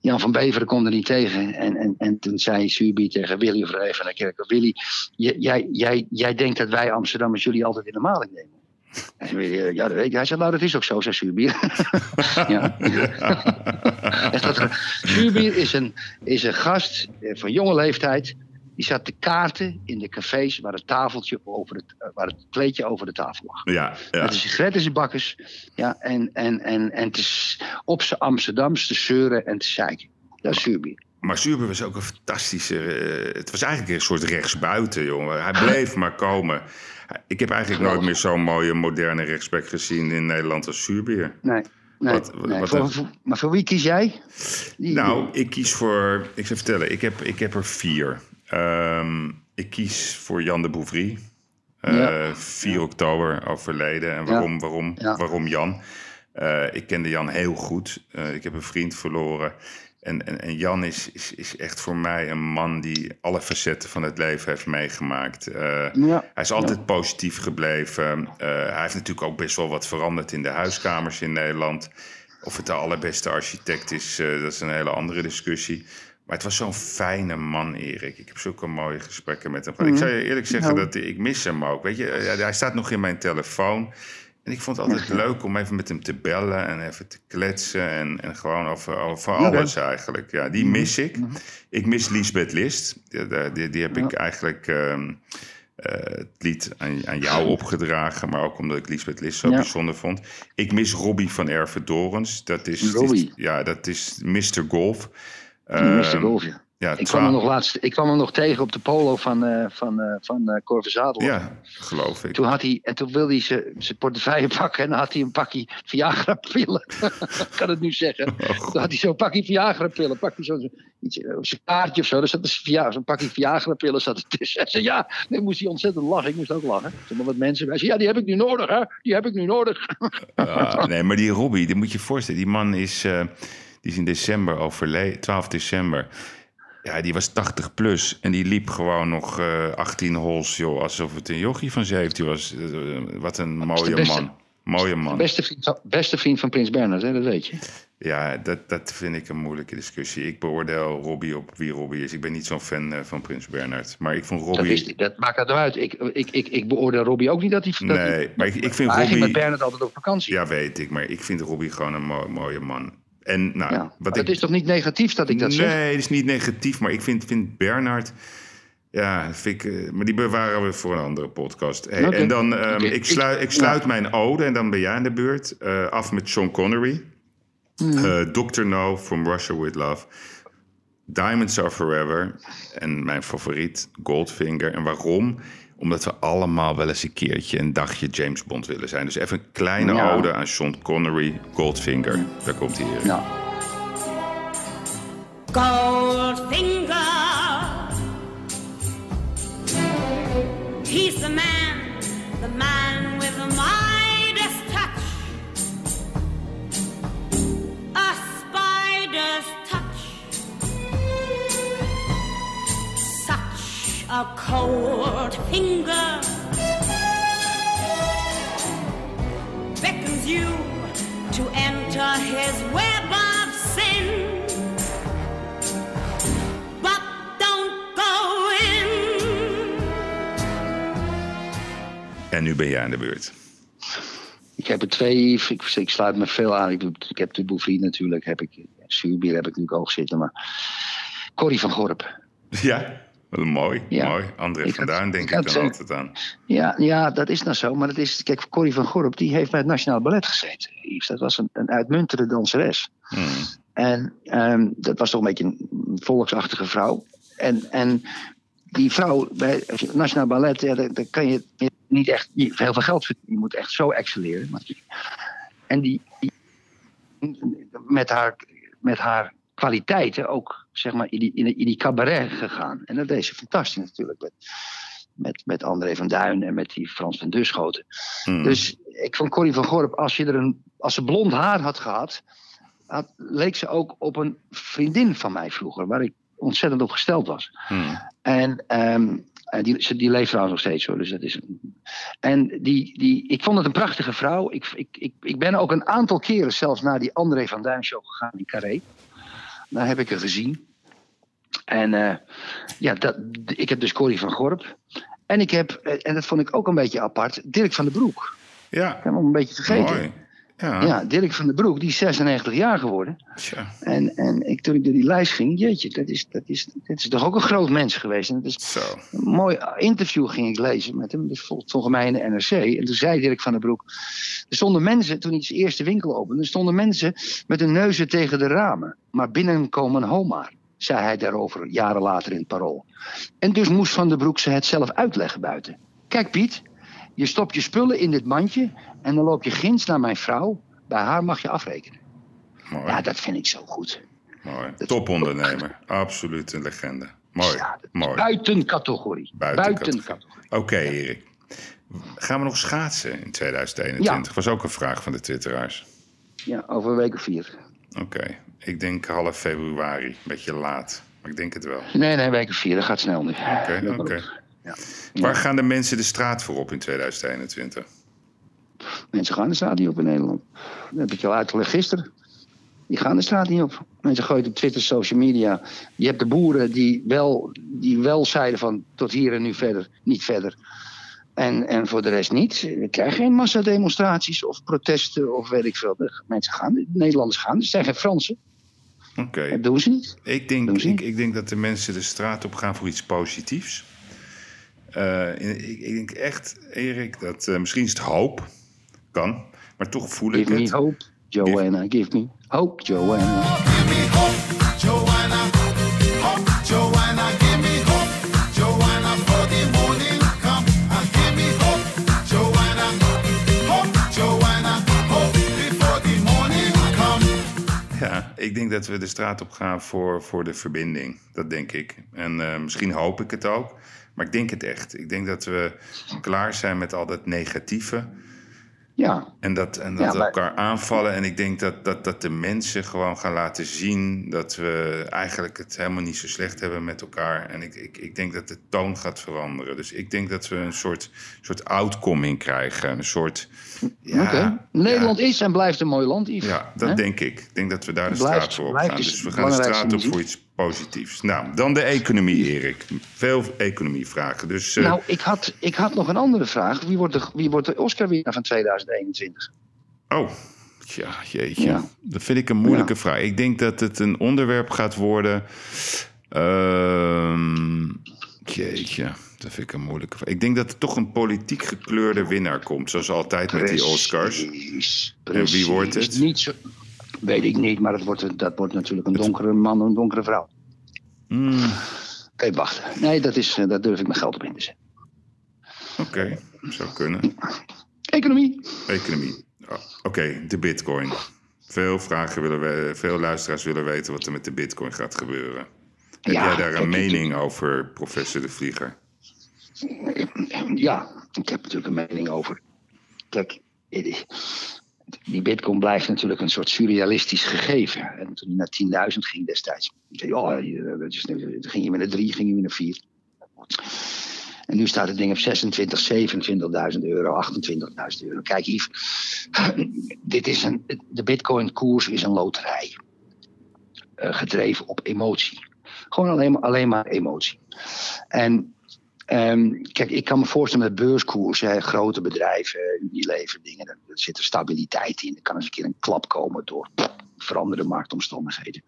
Jan van Beveren kon er niet tegen. En, en, en toen zei Subi tegen Willy René van der Kerkhof: Willy, jij, jij, jij denkt dat wij Amsterdammers jullie altijd in de maling nemen. Ja, dat weet ik. Hij zei, nou, dat is ook zo, zei Subier. ja. Zuurbier is een, is een gast eh, van jonge leeftijd. Die zat te kaarten in de cafés waar het tafeltje over het, eh, waar het kleedje over de tafel lag. Ja, ja. Met een sigaret in zijn bakkes. Ja, en, en, en, en te, op zijn Amsterdams te zeuren en te zeiken. Dat is Zuurbier. Maar Zuber was ook een fantastische... eh, het was eigenlijk een soort rechtsbuiten, jongen. Hij bleef maar komen. Ik heb eigenlijk nooit meer zo'n mooie moderne rechtsback gezien in Nederland als Zuurbier. Nee. nee, Wat- nee. wat Voor- maar voor wie kies jij? Die- Nou, ik kies voor... Ik zal vertellen, ik heb, ik heb er vier. Ehm, ik kies voor Jan de Bouvry. Eh, Ja. 4 oktober overleden. En waarom, waarom, Ja. waarom Jan? Eh, ik kende Jan heel goed. Eh, ik heb een vriend verloren. En, en, en Jan is, is, is echt voor mij een man die alle facetten van het leven heeft meegemaakt. Eh, Ja. Hij is altijd positief gebleven. Eh, hij heeft natuurlijk ook best wel wat veranderd in de huiskamers in Nederland. Of het de allerbeste architect is, eh, dat is een hele andere discussie. Maar het was zo'n fijne man, Erik. Ik heb zulke mooie gesprekken met hem gehad. Ik zou je eerlijk zeggen Nou. dat ik mis hem ook. Weet je, hij staat nog in mijn telefoon. En ik vond het altijd leuk om even met hem te bellen en even te kletsen. En, en gewoon over, over alles eigenlijk. Ja, die mis ik. Ik mis Lisbeth List. Die, die- die, heb ik eigenlijk ehm, eh, het lied aan, aan jou opgedragen. Maar ook omdat ik Lisbeth List zo Ja. bijzonder vond. Ik mis Robbie van Ervedorens. Dat is, Robbie. ja, dat is Mr. Golf. Mr. Ehm, Golf, ja. Ja, Ik kwam, hem nog laatst, ik kwam hem nog tegen op de polo van, eh van, eh van Cor Verzadel. ja, geloof ik. Toen had hij, en toen wilde hij zijn- portefeuille pakken en dan had hij een pakje Viagra-pillen. Ik kan het nu zeggen. Oh, Toen had hij zo'n pakje Viagra-pillen. Pakte hij zo'n zijn kaartje of zo. Daar zat een Via- zo'n pakje Viagra-pillen zat er tussen. Hij zei ja, dan moest hij ontzettend lachen. Ik moest ook lachen. Stonden wat mensen bij. Zei ja, die heb ik nu nodig hè. Die heb ik nu nodig. Nee, maar die Robbie, die moet je voorstellen. Die man is, die is in december overleden, 12 december. Ja, die was 80 plus en die liep gewoon nog eh 18 holes, joh. Alsof het een jochie van 17 was. Eh, wat een mooie beste- man. Mooie man. Beste vriend, van- beste vriend van Prins Bernhard, hè, dat weet je. Ja, dat, dat vind ik een moeilijke discussie. Ik beoordeel Robbie op wie Robbie is. Ik ben niet zo'n fan eh, van Prins Bernhard. Maar ik vond Dat, Robbie... ik. dat maakt het uit. Ik, ik, ik, ik beoordeel Robbie ook niet dat hij... dat hij- Nee, maar ik, ik vind hij ging met Robbie... Bernhard altijd op vakantie. Ja, weet ik. Maar ik vind Robbie gewoon een mo- mooie man. En nou, Ja, wat het ik... is toch niet negatief dat ik dat nee, zeg? het is niet negatief, maar ik vind, vind Bernhard. Ja, vind ik, eh, maar die bewaren we voor een andere podcast. Hey. En dan, ehm, ik sluit, ik sluit mijn ode en dan ben jij aan de beurt. eh, af met Sean Connery. Hmm. Eh, Dr. No from Russia with Love. Diamonds Are Forever. En mijn favoriet, Goldfinger. En waarom? Omdat we allemaal wel eens een keertje een dagje James Bond willen zijn. Dus even een kleine Ja. ode aan Sean Connery, Goldfinger. Daar komt hij hier. Nou, Goldfinger. He's the man, the man a cold finger beckons you to enter his web of sin. But don't go in. En nu ben jij aan de beurt. ik heb er twee. Ik, ik sluit me veel aan. Ik, ik heb de Bouffry natuurlijk. Heb ik, Zuurbier heb ik nu ook zitten. Maar Corrie van Gorp. Ja, mooi. Ja. mooi. André Ik van Duin denk ik ik, had, dan eh, altijd aan. Ja, ja, dat is nou zo. Maar het is, kijk, Corrie van Gorp die heeft bij het Nationaal Ballet gezeten. Dat was een, een uitmuntende danseres. Hmm. En ehm, dat was toch een beetje een volksachtige vrouw. En, en die vrouw bij het Nationaal Ballet, ja, daar, daar kan je niet echt heel veel geld verdienen. Je moet echt zo excelleren. Maar die- En die, die met, haar, met haar kwaliteiten ook zeg maar, in die, in, die- in die cabaret gegaan. En dat deed ze fantastisch natuurlijk. Met, met, met André van Duin en met die Frans van Duschoten. Hmm. Dus ik vond Corrie van Gorp, als, je er een, als ze blond haar had gehad, had, leek ze ook op een vriendin van mij vroeger, waar ik ontzettend op gesteld was. Hmm. En en die, die leeft trouwens nog steeds hoor. Dus dat is een- en die, die, ik vond het een prachtige vrouw. Ik, ik, ik, ik ben ook een aantal keren zelfs naar die André van Duin show gegaan in Carré. Daar heb ik haar gezien. En eh, ja, dat, ik heb dus Corrie van Gorp. En ik heb, eh, en dat vond ik ook een beetje apart, Dirk van den Broek. Ja, Ik heb hem een beetje vergeten. mooi. Ja, Ja, Dirk van den Broek, die is 96 jaar geworden. Tja. En, en ik, toen ik door die lijst ging, jeetje, dat is, dat, is, dat is toch ook een groot mens geweest. En dat is Zo. een mooi interview ging ik lezen met hem, dus vol- volgens mij in de NRC. En toen zei Dirk van den Broek, er stonden mensen, toen hij zijn eerste winkel opende, er stonden mensen met hun neuzen tegen de ramen. Maar binnen komen homaar, zei hij daarover jaren later in het parool. En dus moest Van den Broek ze het zelf uitleggen buiten. Kijk Piet, je stopt je spullen in dit mandje en dan loop je ginds naar mijn vrouw. Bij haar mag je afrekenen. Mooi. Ja, dat vind ik zo goed. mooi. Topondernemer. Absoluut een legende. Mooi. Ja, Mooi. Buiten categorie. Buiten Buiten, categorie. categorie. Oké, Erik. Gaan we nog schaatsen in 2021? Was ook een vraag van de twitteraars. Ja, over een week of vier. Oké. Ik denk half februari. Beetje laat. Maar ik denk het wel. Nee, nee, week of vier. Dat gaat snel nu. Oké, oké. Ja. Waar gaan de mensen de straat voor op in 2021? Mensen gaan de straat niet op in Nederland. Dat heb ik je al uitgelegd gisteren. Die gaan de straat niet op. Mensen gooien op Twitter, social media. Je hebt de boeren die wel, die wel zeiden van tot hier en nu verder, niet verder. En, en voor de rest niet. We krijgen geen massademonstraties of protesten of weet ik veel. De mensen gaan, de Nederlanders gaan. Er zijn geen Fransen. Oké. Dat doen ze niet. Ik denk, ze? ik, ik denk dat de mensen de straat op gaan voor iets positiefs. Eh, ik, ik denk echt, Erik, dat eh, misschien is het hoop. Kan. Maar toch voel ik Give me het. hope, Joanna. Give me hope, Joanna. Give me hope, Joanna. Hope, Joanna. Give me hope, Joanna, for the morning come. And give me hope, Joanna. Hope, Joanna. Hope before the morning come. Ja, ik denk dat we de straat op gaan voor, voor de verbinding. Dat denk ik. En eh, misschien hoop ik het ook. Maar ik denk het echt. Ik denk dat we klaar zijn met al dat negatieve. Ja, En dat, en dat Ja, we maar- elkaar aanvallen. En ik denk dat, dat, dat de mensen gewoon gaan laten zien dat we eigenlijk het helemaal niet zo slecht hebben met elkaar. En ik, ik, ik denk dat de toon gaat veranderen. Dus ik denk dat we een soort, soort outcoming krijgen. Een soort. Ja. Nederland is en blijft een mooi land, Yves. Ja, dat denk ik. Ik denk dat we daar de Blijft- straat voor op gaan. dus we gaan de straat op voor iets positiefs. Nou, dan de economie, Erik. Veel economievragen. Dus eh, Nou, ik had, ik had nog een andere vraag. Wie wordt de, wie wordt de Oscar-winnaar van 2021? Oh, tja, jeetje. Ja. Dat vind ik een moeilijke Ja. vraag. Ik denk dat het een onderwerp gaat worden. Ehm jeetje, dat vind ik een moeilijke vraag. Ik denk dat er toch een politiek gekleurde winnaar komt. Zoals altijd met die Oscars. Precies, En wie wordt het? Niet zo, weet ik niet, maar dat wordt, dat wordt natuurlijk een donkere man en een donkere vrouw. Hmm, Oké, wacht. Nee, dat is, eh, daar durf ik mijn geld op in te zetten. Oké, zou kunnen. Economie. Economie. Oh, Oké, de bitcoin. Veel vragen willen we, veel luisteraars willen weten wat er met de bitcoin gaat gebeuren. Heb Ja, jij daar een mening over, professor De Vlieger? Ja, ik heb natuurlijk een mening over. Kijk, die bitcoin blijft natuurlijk een soort surrealistisch gegeven. En toen hij naar 10.000 ging destijds. Dan ging je weer naar 3, ging je weer naar 4. En nu staat het ding op 26, 27.000 euro, 28.000 euro. Kijk, Yves, dit is een, de bitcoin-koers is een loterij. Eh, gedreven op emotie. Gewoon alleen alleen maar emotie. En Ehm, kijk, ik kan me voorstellen met beurskoers, hè, grote bedrijven, Unilever, dingen, daar zit er stabiliteit in. Er kan eens een keer een klap komen door veranderde marktomstandigheden.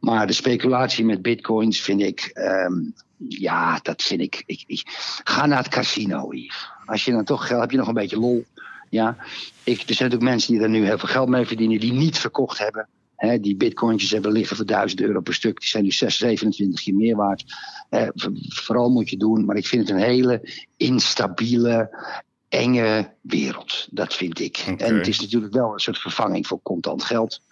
Maar de speculatie met bitcoins vind ik, ehm, ja, dat vind ik, ik, ik- Ga naar het casino, Yves. Als je dan toch geld heb je nog een beetje lol. Ja, ik, er zijn natuurlijk mensen die er nu heel veel geld mee verdienen, die niet verkocht hebben. Hè, die bitcointjes hebben liggen voor 1000 euro per stuk. Die zijn nu 6, 27 keer meer waard. Eh, vooral moet je doen, maar ik vind het een hele instabiele, enge wereld. Dat vind ik. En het is natuurlijk wel een soort vervanging voor contant geld.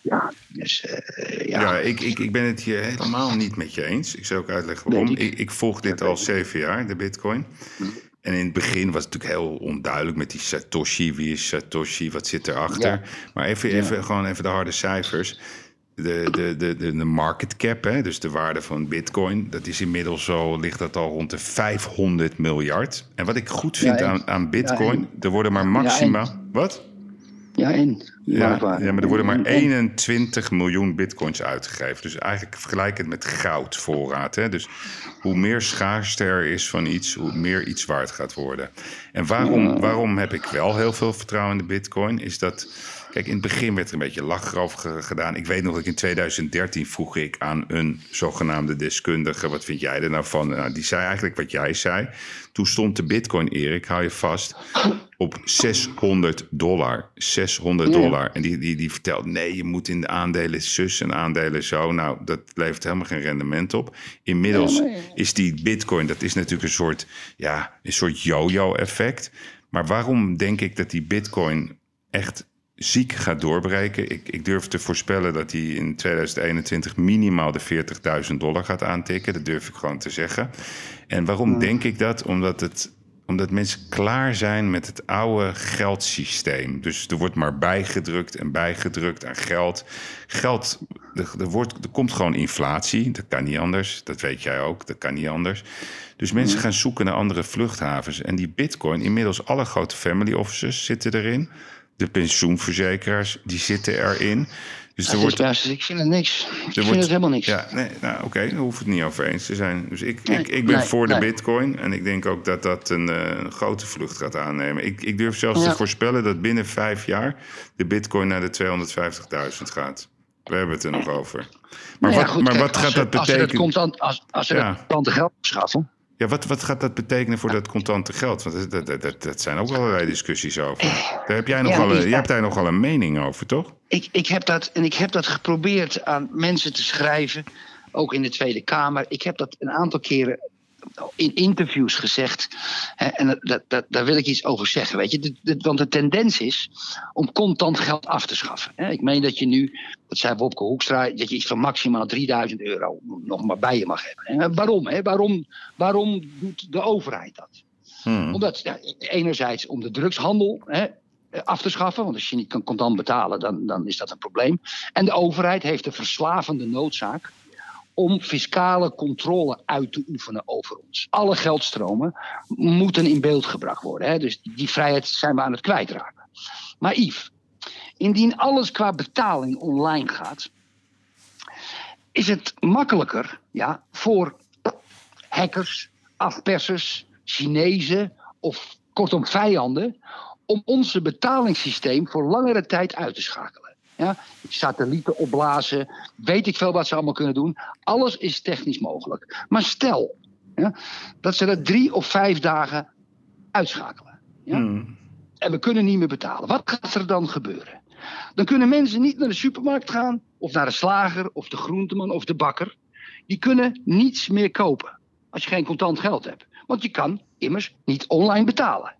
Ja, dus eh, ja. Ja, ik, ik, ik ben het hier helemaal niet met je eens. Ik zal ook uitleggen waarom. Ik. Ik, ik volg dit al zeven jaar, de bitcoin. En in het begin was het natuurlijk heel onduidelijk met die Satoshi. Wie is Satoshi? Wat zit erachter? Ja. Maar even, even, gewoon even de harde cijfers. De, de, de, de, de market cap, hè, dus de waarde van bitcoin... dat is inmiddels zo, ligt dat al rond de 500 miljard. En wat ik goed vind Ja, aan, aan bitcoin... Er worden maar maximaal... wat? Ja, en? Ja, Waar- ja, maar er worden maar en- 21 miljoen bitcoins uitgegeven. Dus eigenlijk vergelijk het met goudvoorraad. Hè? Dus hoe meer schaarste er is van iets, hoe meer iets waard gaat worden. En waarom, waarom heb ik wel heel veel vertrouwen in de bitcoin? Is dat, kijk, in het begin werd er een beetje ge- gedaan. Ik weet nog dat ik in 2013 vroeg ik aan een zogenaamde deskundige... wat vind jij er nou van? Nou, die zei eigenlijk wat jij zei. Toen stond de bitcoin, Erik, hou je vast, op 600 dollar. 600 Ja. dollar. En die, die, die vertelt, nee, je moet in de aandelen zus en aandelen zo. Nou, dat levert helemaal geen rendement op. Inmiddels is die bitcoin, dat is natuurlijk een soort, ja, een soort yo-yo effect. Maar waarom denk ik dat die bitcoin echt ziek gaat doorbreken? Ik, ik durf te voorspellen dat hij in 2021 minimaal de 40.000 dollar gaat aantikken. Dat durf ik gewoon te zeggen. En waarom denk ik dat? Omdat het omdat mensen klaar zijn met het oude geldsysteem. Dus er wordt maar bijgedrukt en bijgedrukt aan geld. Geld, er, er, wordt, er komt gewoon inflatie. Dat kan niet anders. Dat weet jij ook. Dat kan niet anders. Dus mensen gaan zoeken naar andere vluchthavens. En die bitcoin, inmiddels alle grote family offices zitten erin. De pensioenverzekeraars, die zitten erin. Dus er wordt, ik vind het niks. Ik er vind wordt- het helemaal niks. Ja, nee, nou oké, daar hoeft het niet over eens te zijn. Dus ik, Nee, ik, ik ben nee, voor de bitcoin en ik denk ook dat dat een, eh, een grote vlucht gaat aannemen. Ik, ik durf zelfs Ja. te voorspellen dat binnen vijf jaar de bitcoin naar de 250.000 gaat. We hebben het er nog over. Maar Nou ja, wat, goed, maar kijk, wat gaat dat Als ze dat betekenen? als, als ze Ja. dat contante geld schaffen. Ja, wat, wat gaat dat betekenen voor dat contante geld? Want dat, dat, dat, dat zijn ook allerlei discussies over. Daar heb jij, Ja, nogal, is een- jij hebt daar nogal een mening over, toch? Ik, ik, heb dat, en ik heb dat geprobeerd aan mensen te schrijven, ook in de Tweede Kamer. Ik heb dat een aantal keren in interviews gezegd. Hè, en dat, dat, daar wil ik iets over zeggen. Weet je? Want de tendens is om contant geld af te schaffen. Hè. Ik meen dat je nu, dat zei Wopke Hoekstra, dat je iets van maximaal 3000 euro nog maar bij je mag hebben. En waarom, hè? waarom? Waarom doet de overheid dat? Hmm. Omdat, ja, enerzijds om de drugshandel hè, af te schaffen. Want als je niet kan contant betalen, dan, dan is dat een probleem. En de overheid heeft de verslavende noodzaak om fiscale controle uit te oefenen over ons. Alle geldstromen moeten in beeld gebracht worden. Hè? Dus die vrijheid zijn we aan het kwijtraken. Maar Yves, indien alles qua betaling online gaat, is het makkelijker ja, voor hackers, afpersers, Chinezen of kortom vijanden om onze betalingssysteem voor langere tijd uit te schakelen. Ja, satellieten opblazen, weet ik veel wat ze allemaal kunnen doen. Alles is technisch mogelijk. Maar stel ja, dat ze dat drie of vijf dagen uitschakelen. Ja? Hmm. En we kunnen niet meer betalen. Wat gaat er dan gebeuren? Dan kunnen mensen niet naar de supermarkt gaan, of naar de slager, of de groenteman, of de bakker. Die kunnen niets meer kopen als je geen contant geld hebt. Want je kan immers niet online betalen.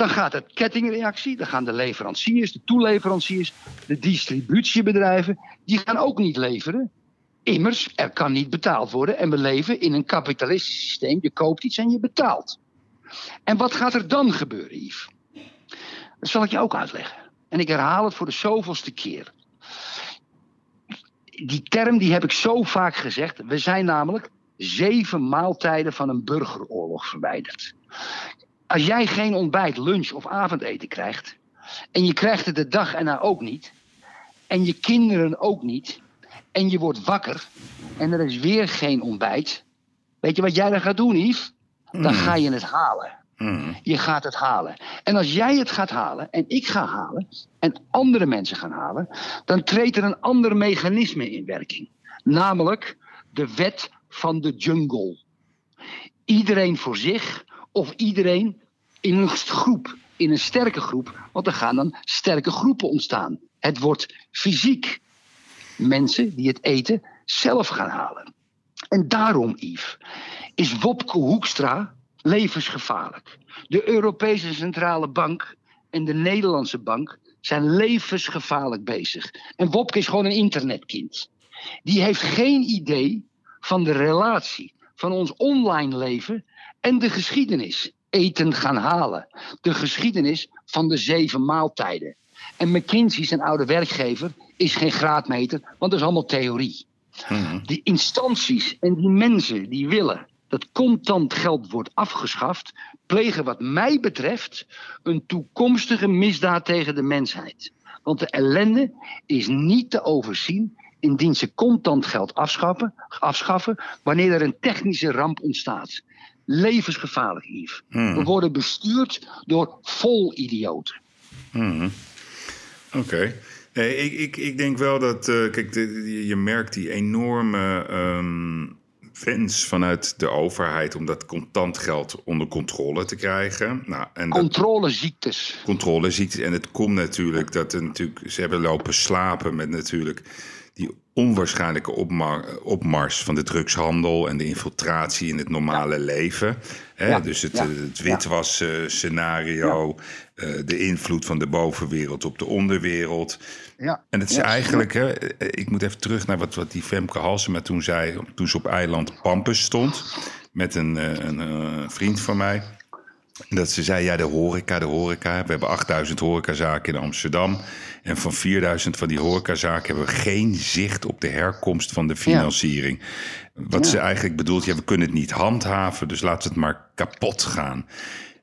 Dan gaat het kettingreactie, dan gaan de leveranciers, de toeleveranciers, de distributiebedrijven, die gaan ook niet leveren. Immers, er kan niet betaald worden en we leven in een kapitalistisch systeem. Je koopt iets en je betaalt. En wat gaat er dan gebeuren, Yves? Dat zal ik je ook uitleggen. En ik herhaal het voor de zoveelste keer. Die term die heb ik zo vaak gezegd. We zijn namelijk zeven maaltijden van een burgeroorlog verwijderd. Als jij geen ontbijt, lunch of avondeten krijgt. en je krijgt het de dag erna ook niet. en je kinderen ook niet. en je wordt wakker. en er is weer geen ontbijt. weet je wat jij dan gaat doen, Yves? Dan ga je het halen. Hmm. Je gaat het halen. En als jij het gaat halen en ik ga halen en andere mensen gaan halen, dan treedt er een ander mechanisme in werking. Namelijk de wet van de jungle. Iedereen voor zich of iedereen in een groep, in een sterke groep, want er gaan dan sterke groepen ontstaan. Het wordt fysiek. Mensen die het eten zelf gaan halen. En daarom, Yves, is Wopke Hoekstra levensgevaarlijk. De Europese Centrale Bank en de Nederlandse Bank zijn levensgevaarlijk bezig. En Wopke is gewoon een internetkind. Die heeft geen idee van de relatie van ons online leven en de geschiedenis. Eten gaan halen. De geschiedenis van de zeven maaltijden. En McKinsey, zijn oude werkgever, is geen graadmeter, want dat is allemaal theorie. Die instanties en die mensen die willen dat contant geld wordt afgeschaft, plegen wat mij betreft een toekomstige misdaad tegen de mensheid. Want de ellende is niet te overzien indien ze contant geld afschaffen, afschaffen wanneer er een technische ramp ontstaat. Levensgevaarlijk, Yves. We worden bestuurd door vol idioten. Oké. Nee, ik, ik, ik denk wel dat, eh, kijk, de- je merkt die enorme ehm, wens vanuit de overheid om dat contant geld onder controle te krijgen. Nou, en dat Controleziektes. controleziekte. En het komt natuurlijk dat er natuurlijk, ze hebben lopen slapen met natuurlijk die onwaarschijnlijke opma- opmars van de drugshandel en de infiltratie in het normale leven. Hè? Ja, Dus het, ja, eh, het witwassen scenario, eh, de invloed van de bovenwereld op de onderwereld. Ja. En het is eigenlijk, hè, eh, ik moet even terug naar wat, wat die Femke Halsema toen zei, toen ze op eiland Pampus stond, met een, een, eh, vriend van mij. Dat ze zei, ja, de horeca, de horeca. We hebben 8000 horecazaken in Amsterdam. En van 4000 van die horecazaken hebben we geen zicht op de herkomst van de financiering. Wat ze eigenlijk bedoelt, ja, we kunnen het niet handhaven, dus laten we het maar kapot gaan.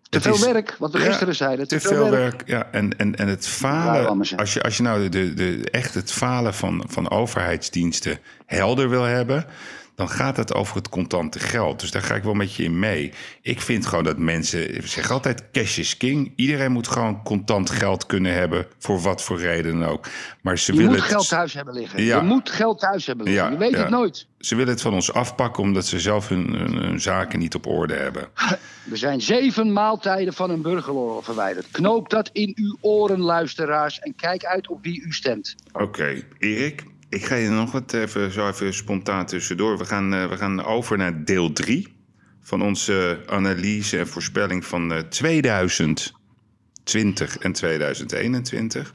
Te veel werk, wat we Ja, gisteren zeiden. te veel werk, ja. En, en, en het falen, als je, als je nou de, de, echt het falen van, van overheidsdiensten helder wil hebben, dan gaat het over het contante geld. Dus daar ga ik wel met je in mee. Ik vind gewoon dat mensen, ik zeg altijd cash is king. Iedereen moet gewoon contant geld kunnen hebben, voor wat voor reden ook. Maar ze Je willen moet het- geld thuis hebben liggen. Ja. Je moet geld thuis hebben liggen. Ja, je weet ja. het nooit. Ze willen het van ons afpakken omdat ze zelf hun, hun, hun zaken niet op orde hebben. We zijn zeven maaltijden van een burgeroorlog verwijderd. Knoop dat in uw oren, luisteraars. En kijk uit op wie u stemt. Oké, Erik, ik ga je nog wat even, zo even spontaan tussendoor. We gaan, eh, we gaan over naar deel 3 van onze analyse en voorspelling van eh, 2020 en 2021.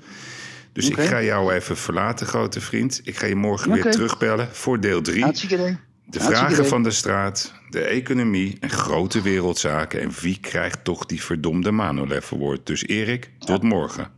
Dus ik ga jou even verlaten, grote vriend. Ik ga je morgen weer terugbellen voor deel 3. Hartstikke idee. De vragen van de straat, de economie en grote wereldzaken. En wie krijgt toch die verdomde Manolev Award? Dus Erik, tot morgen.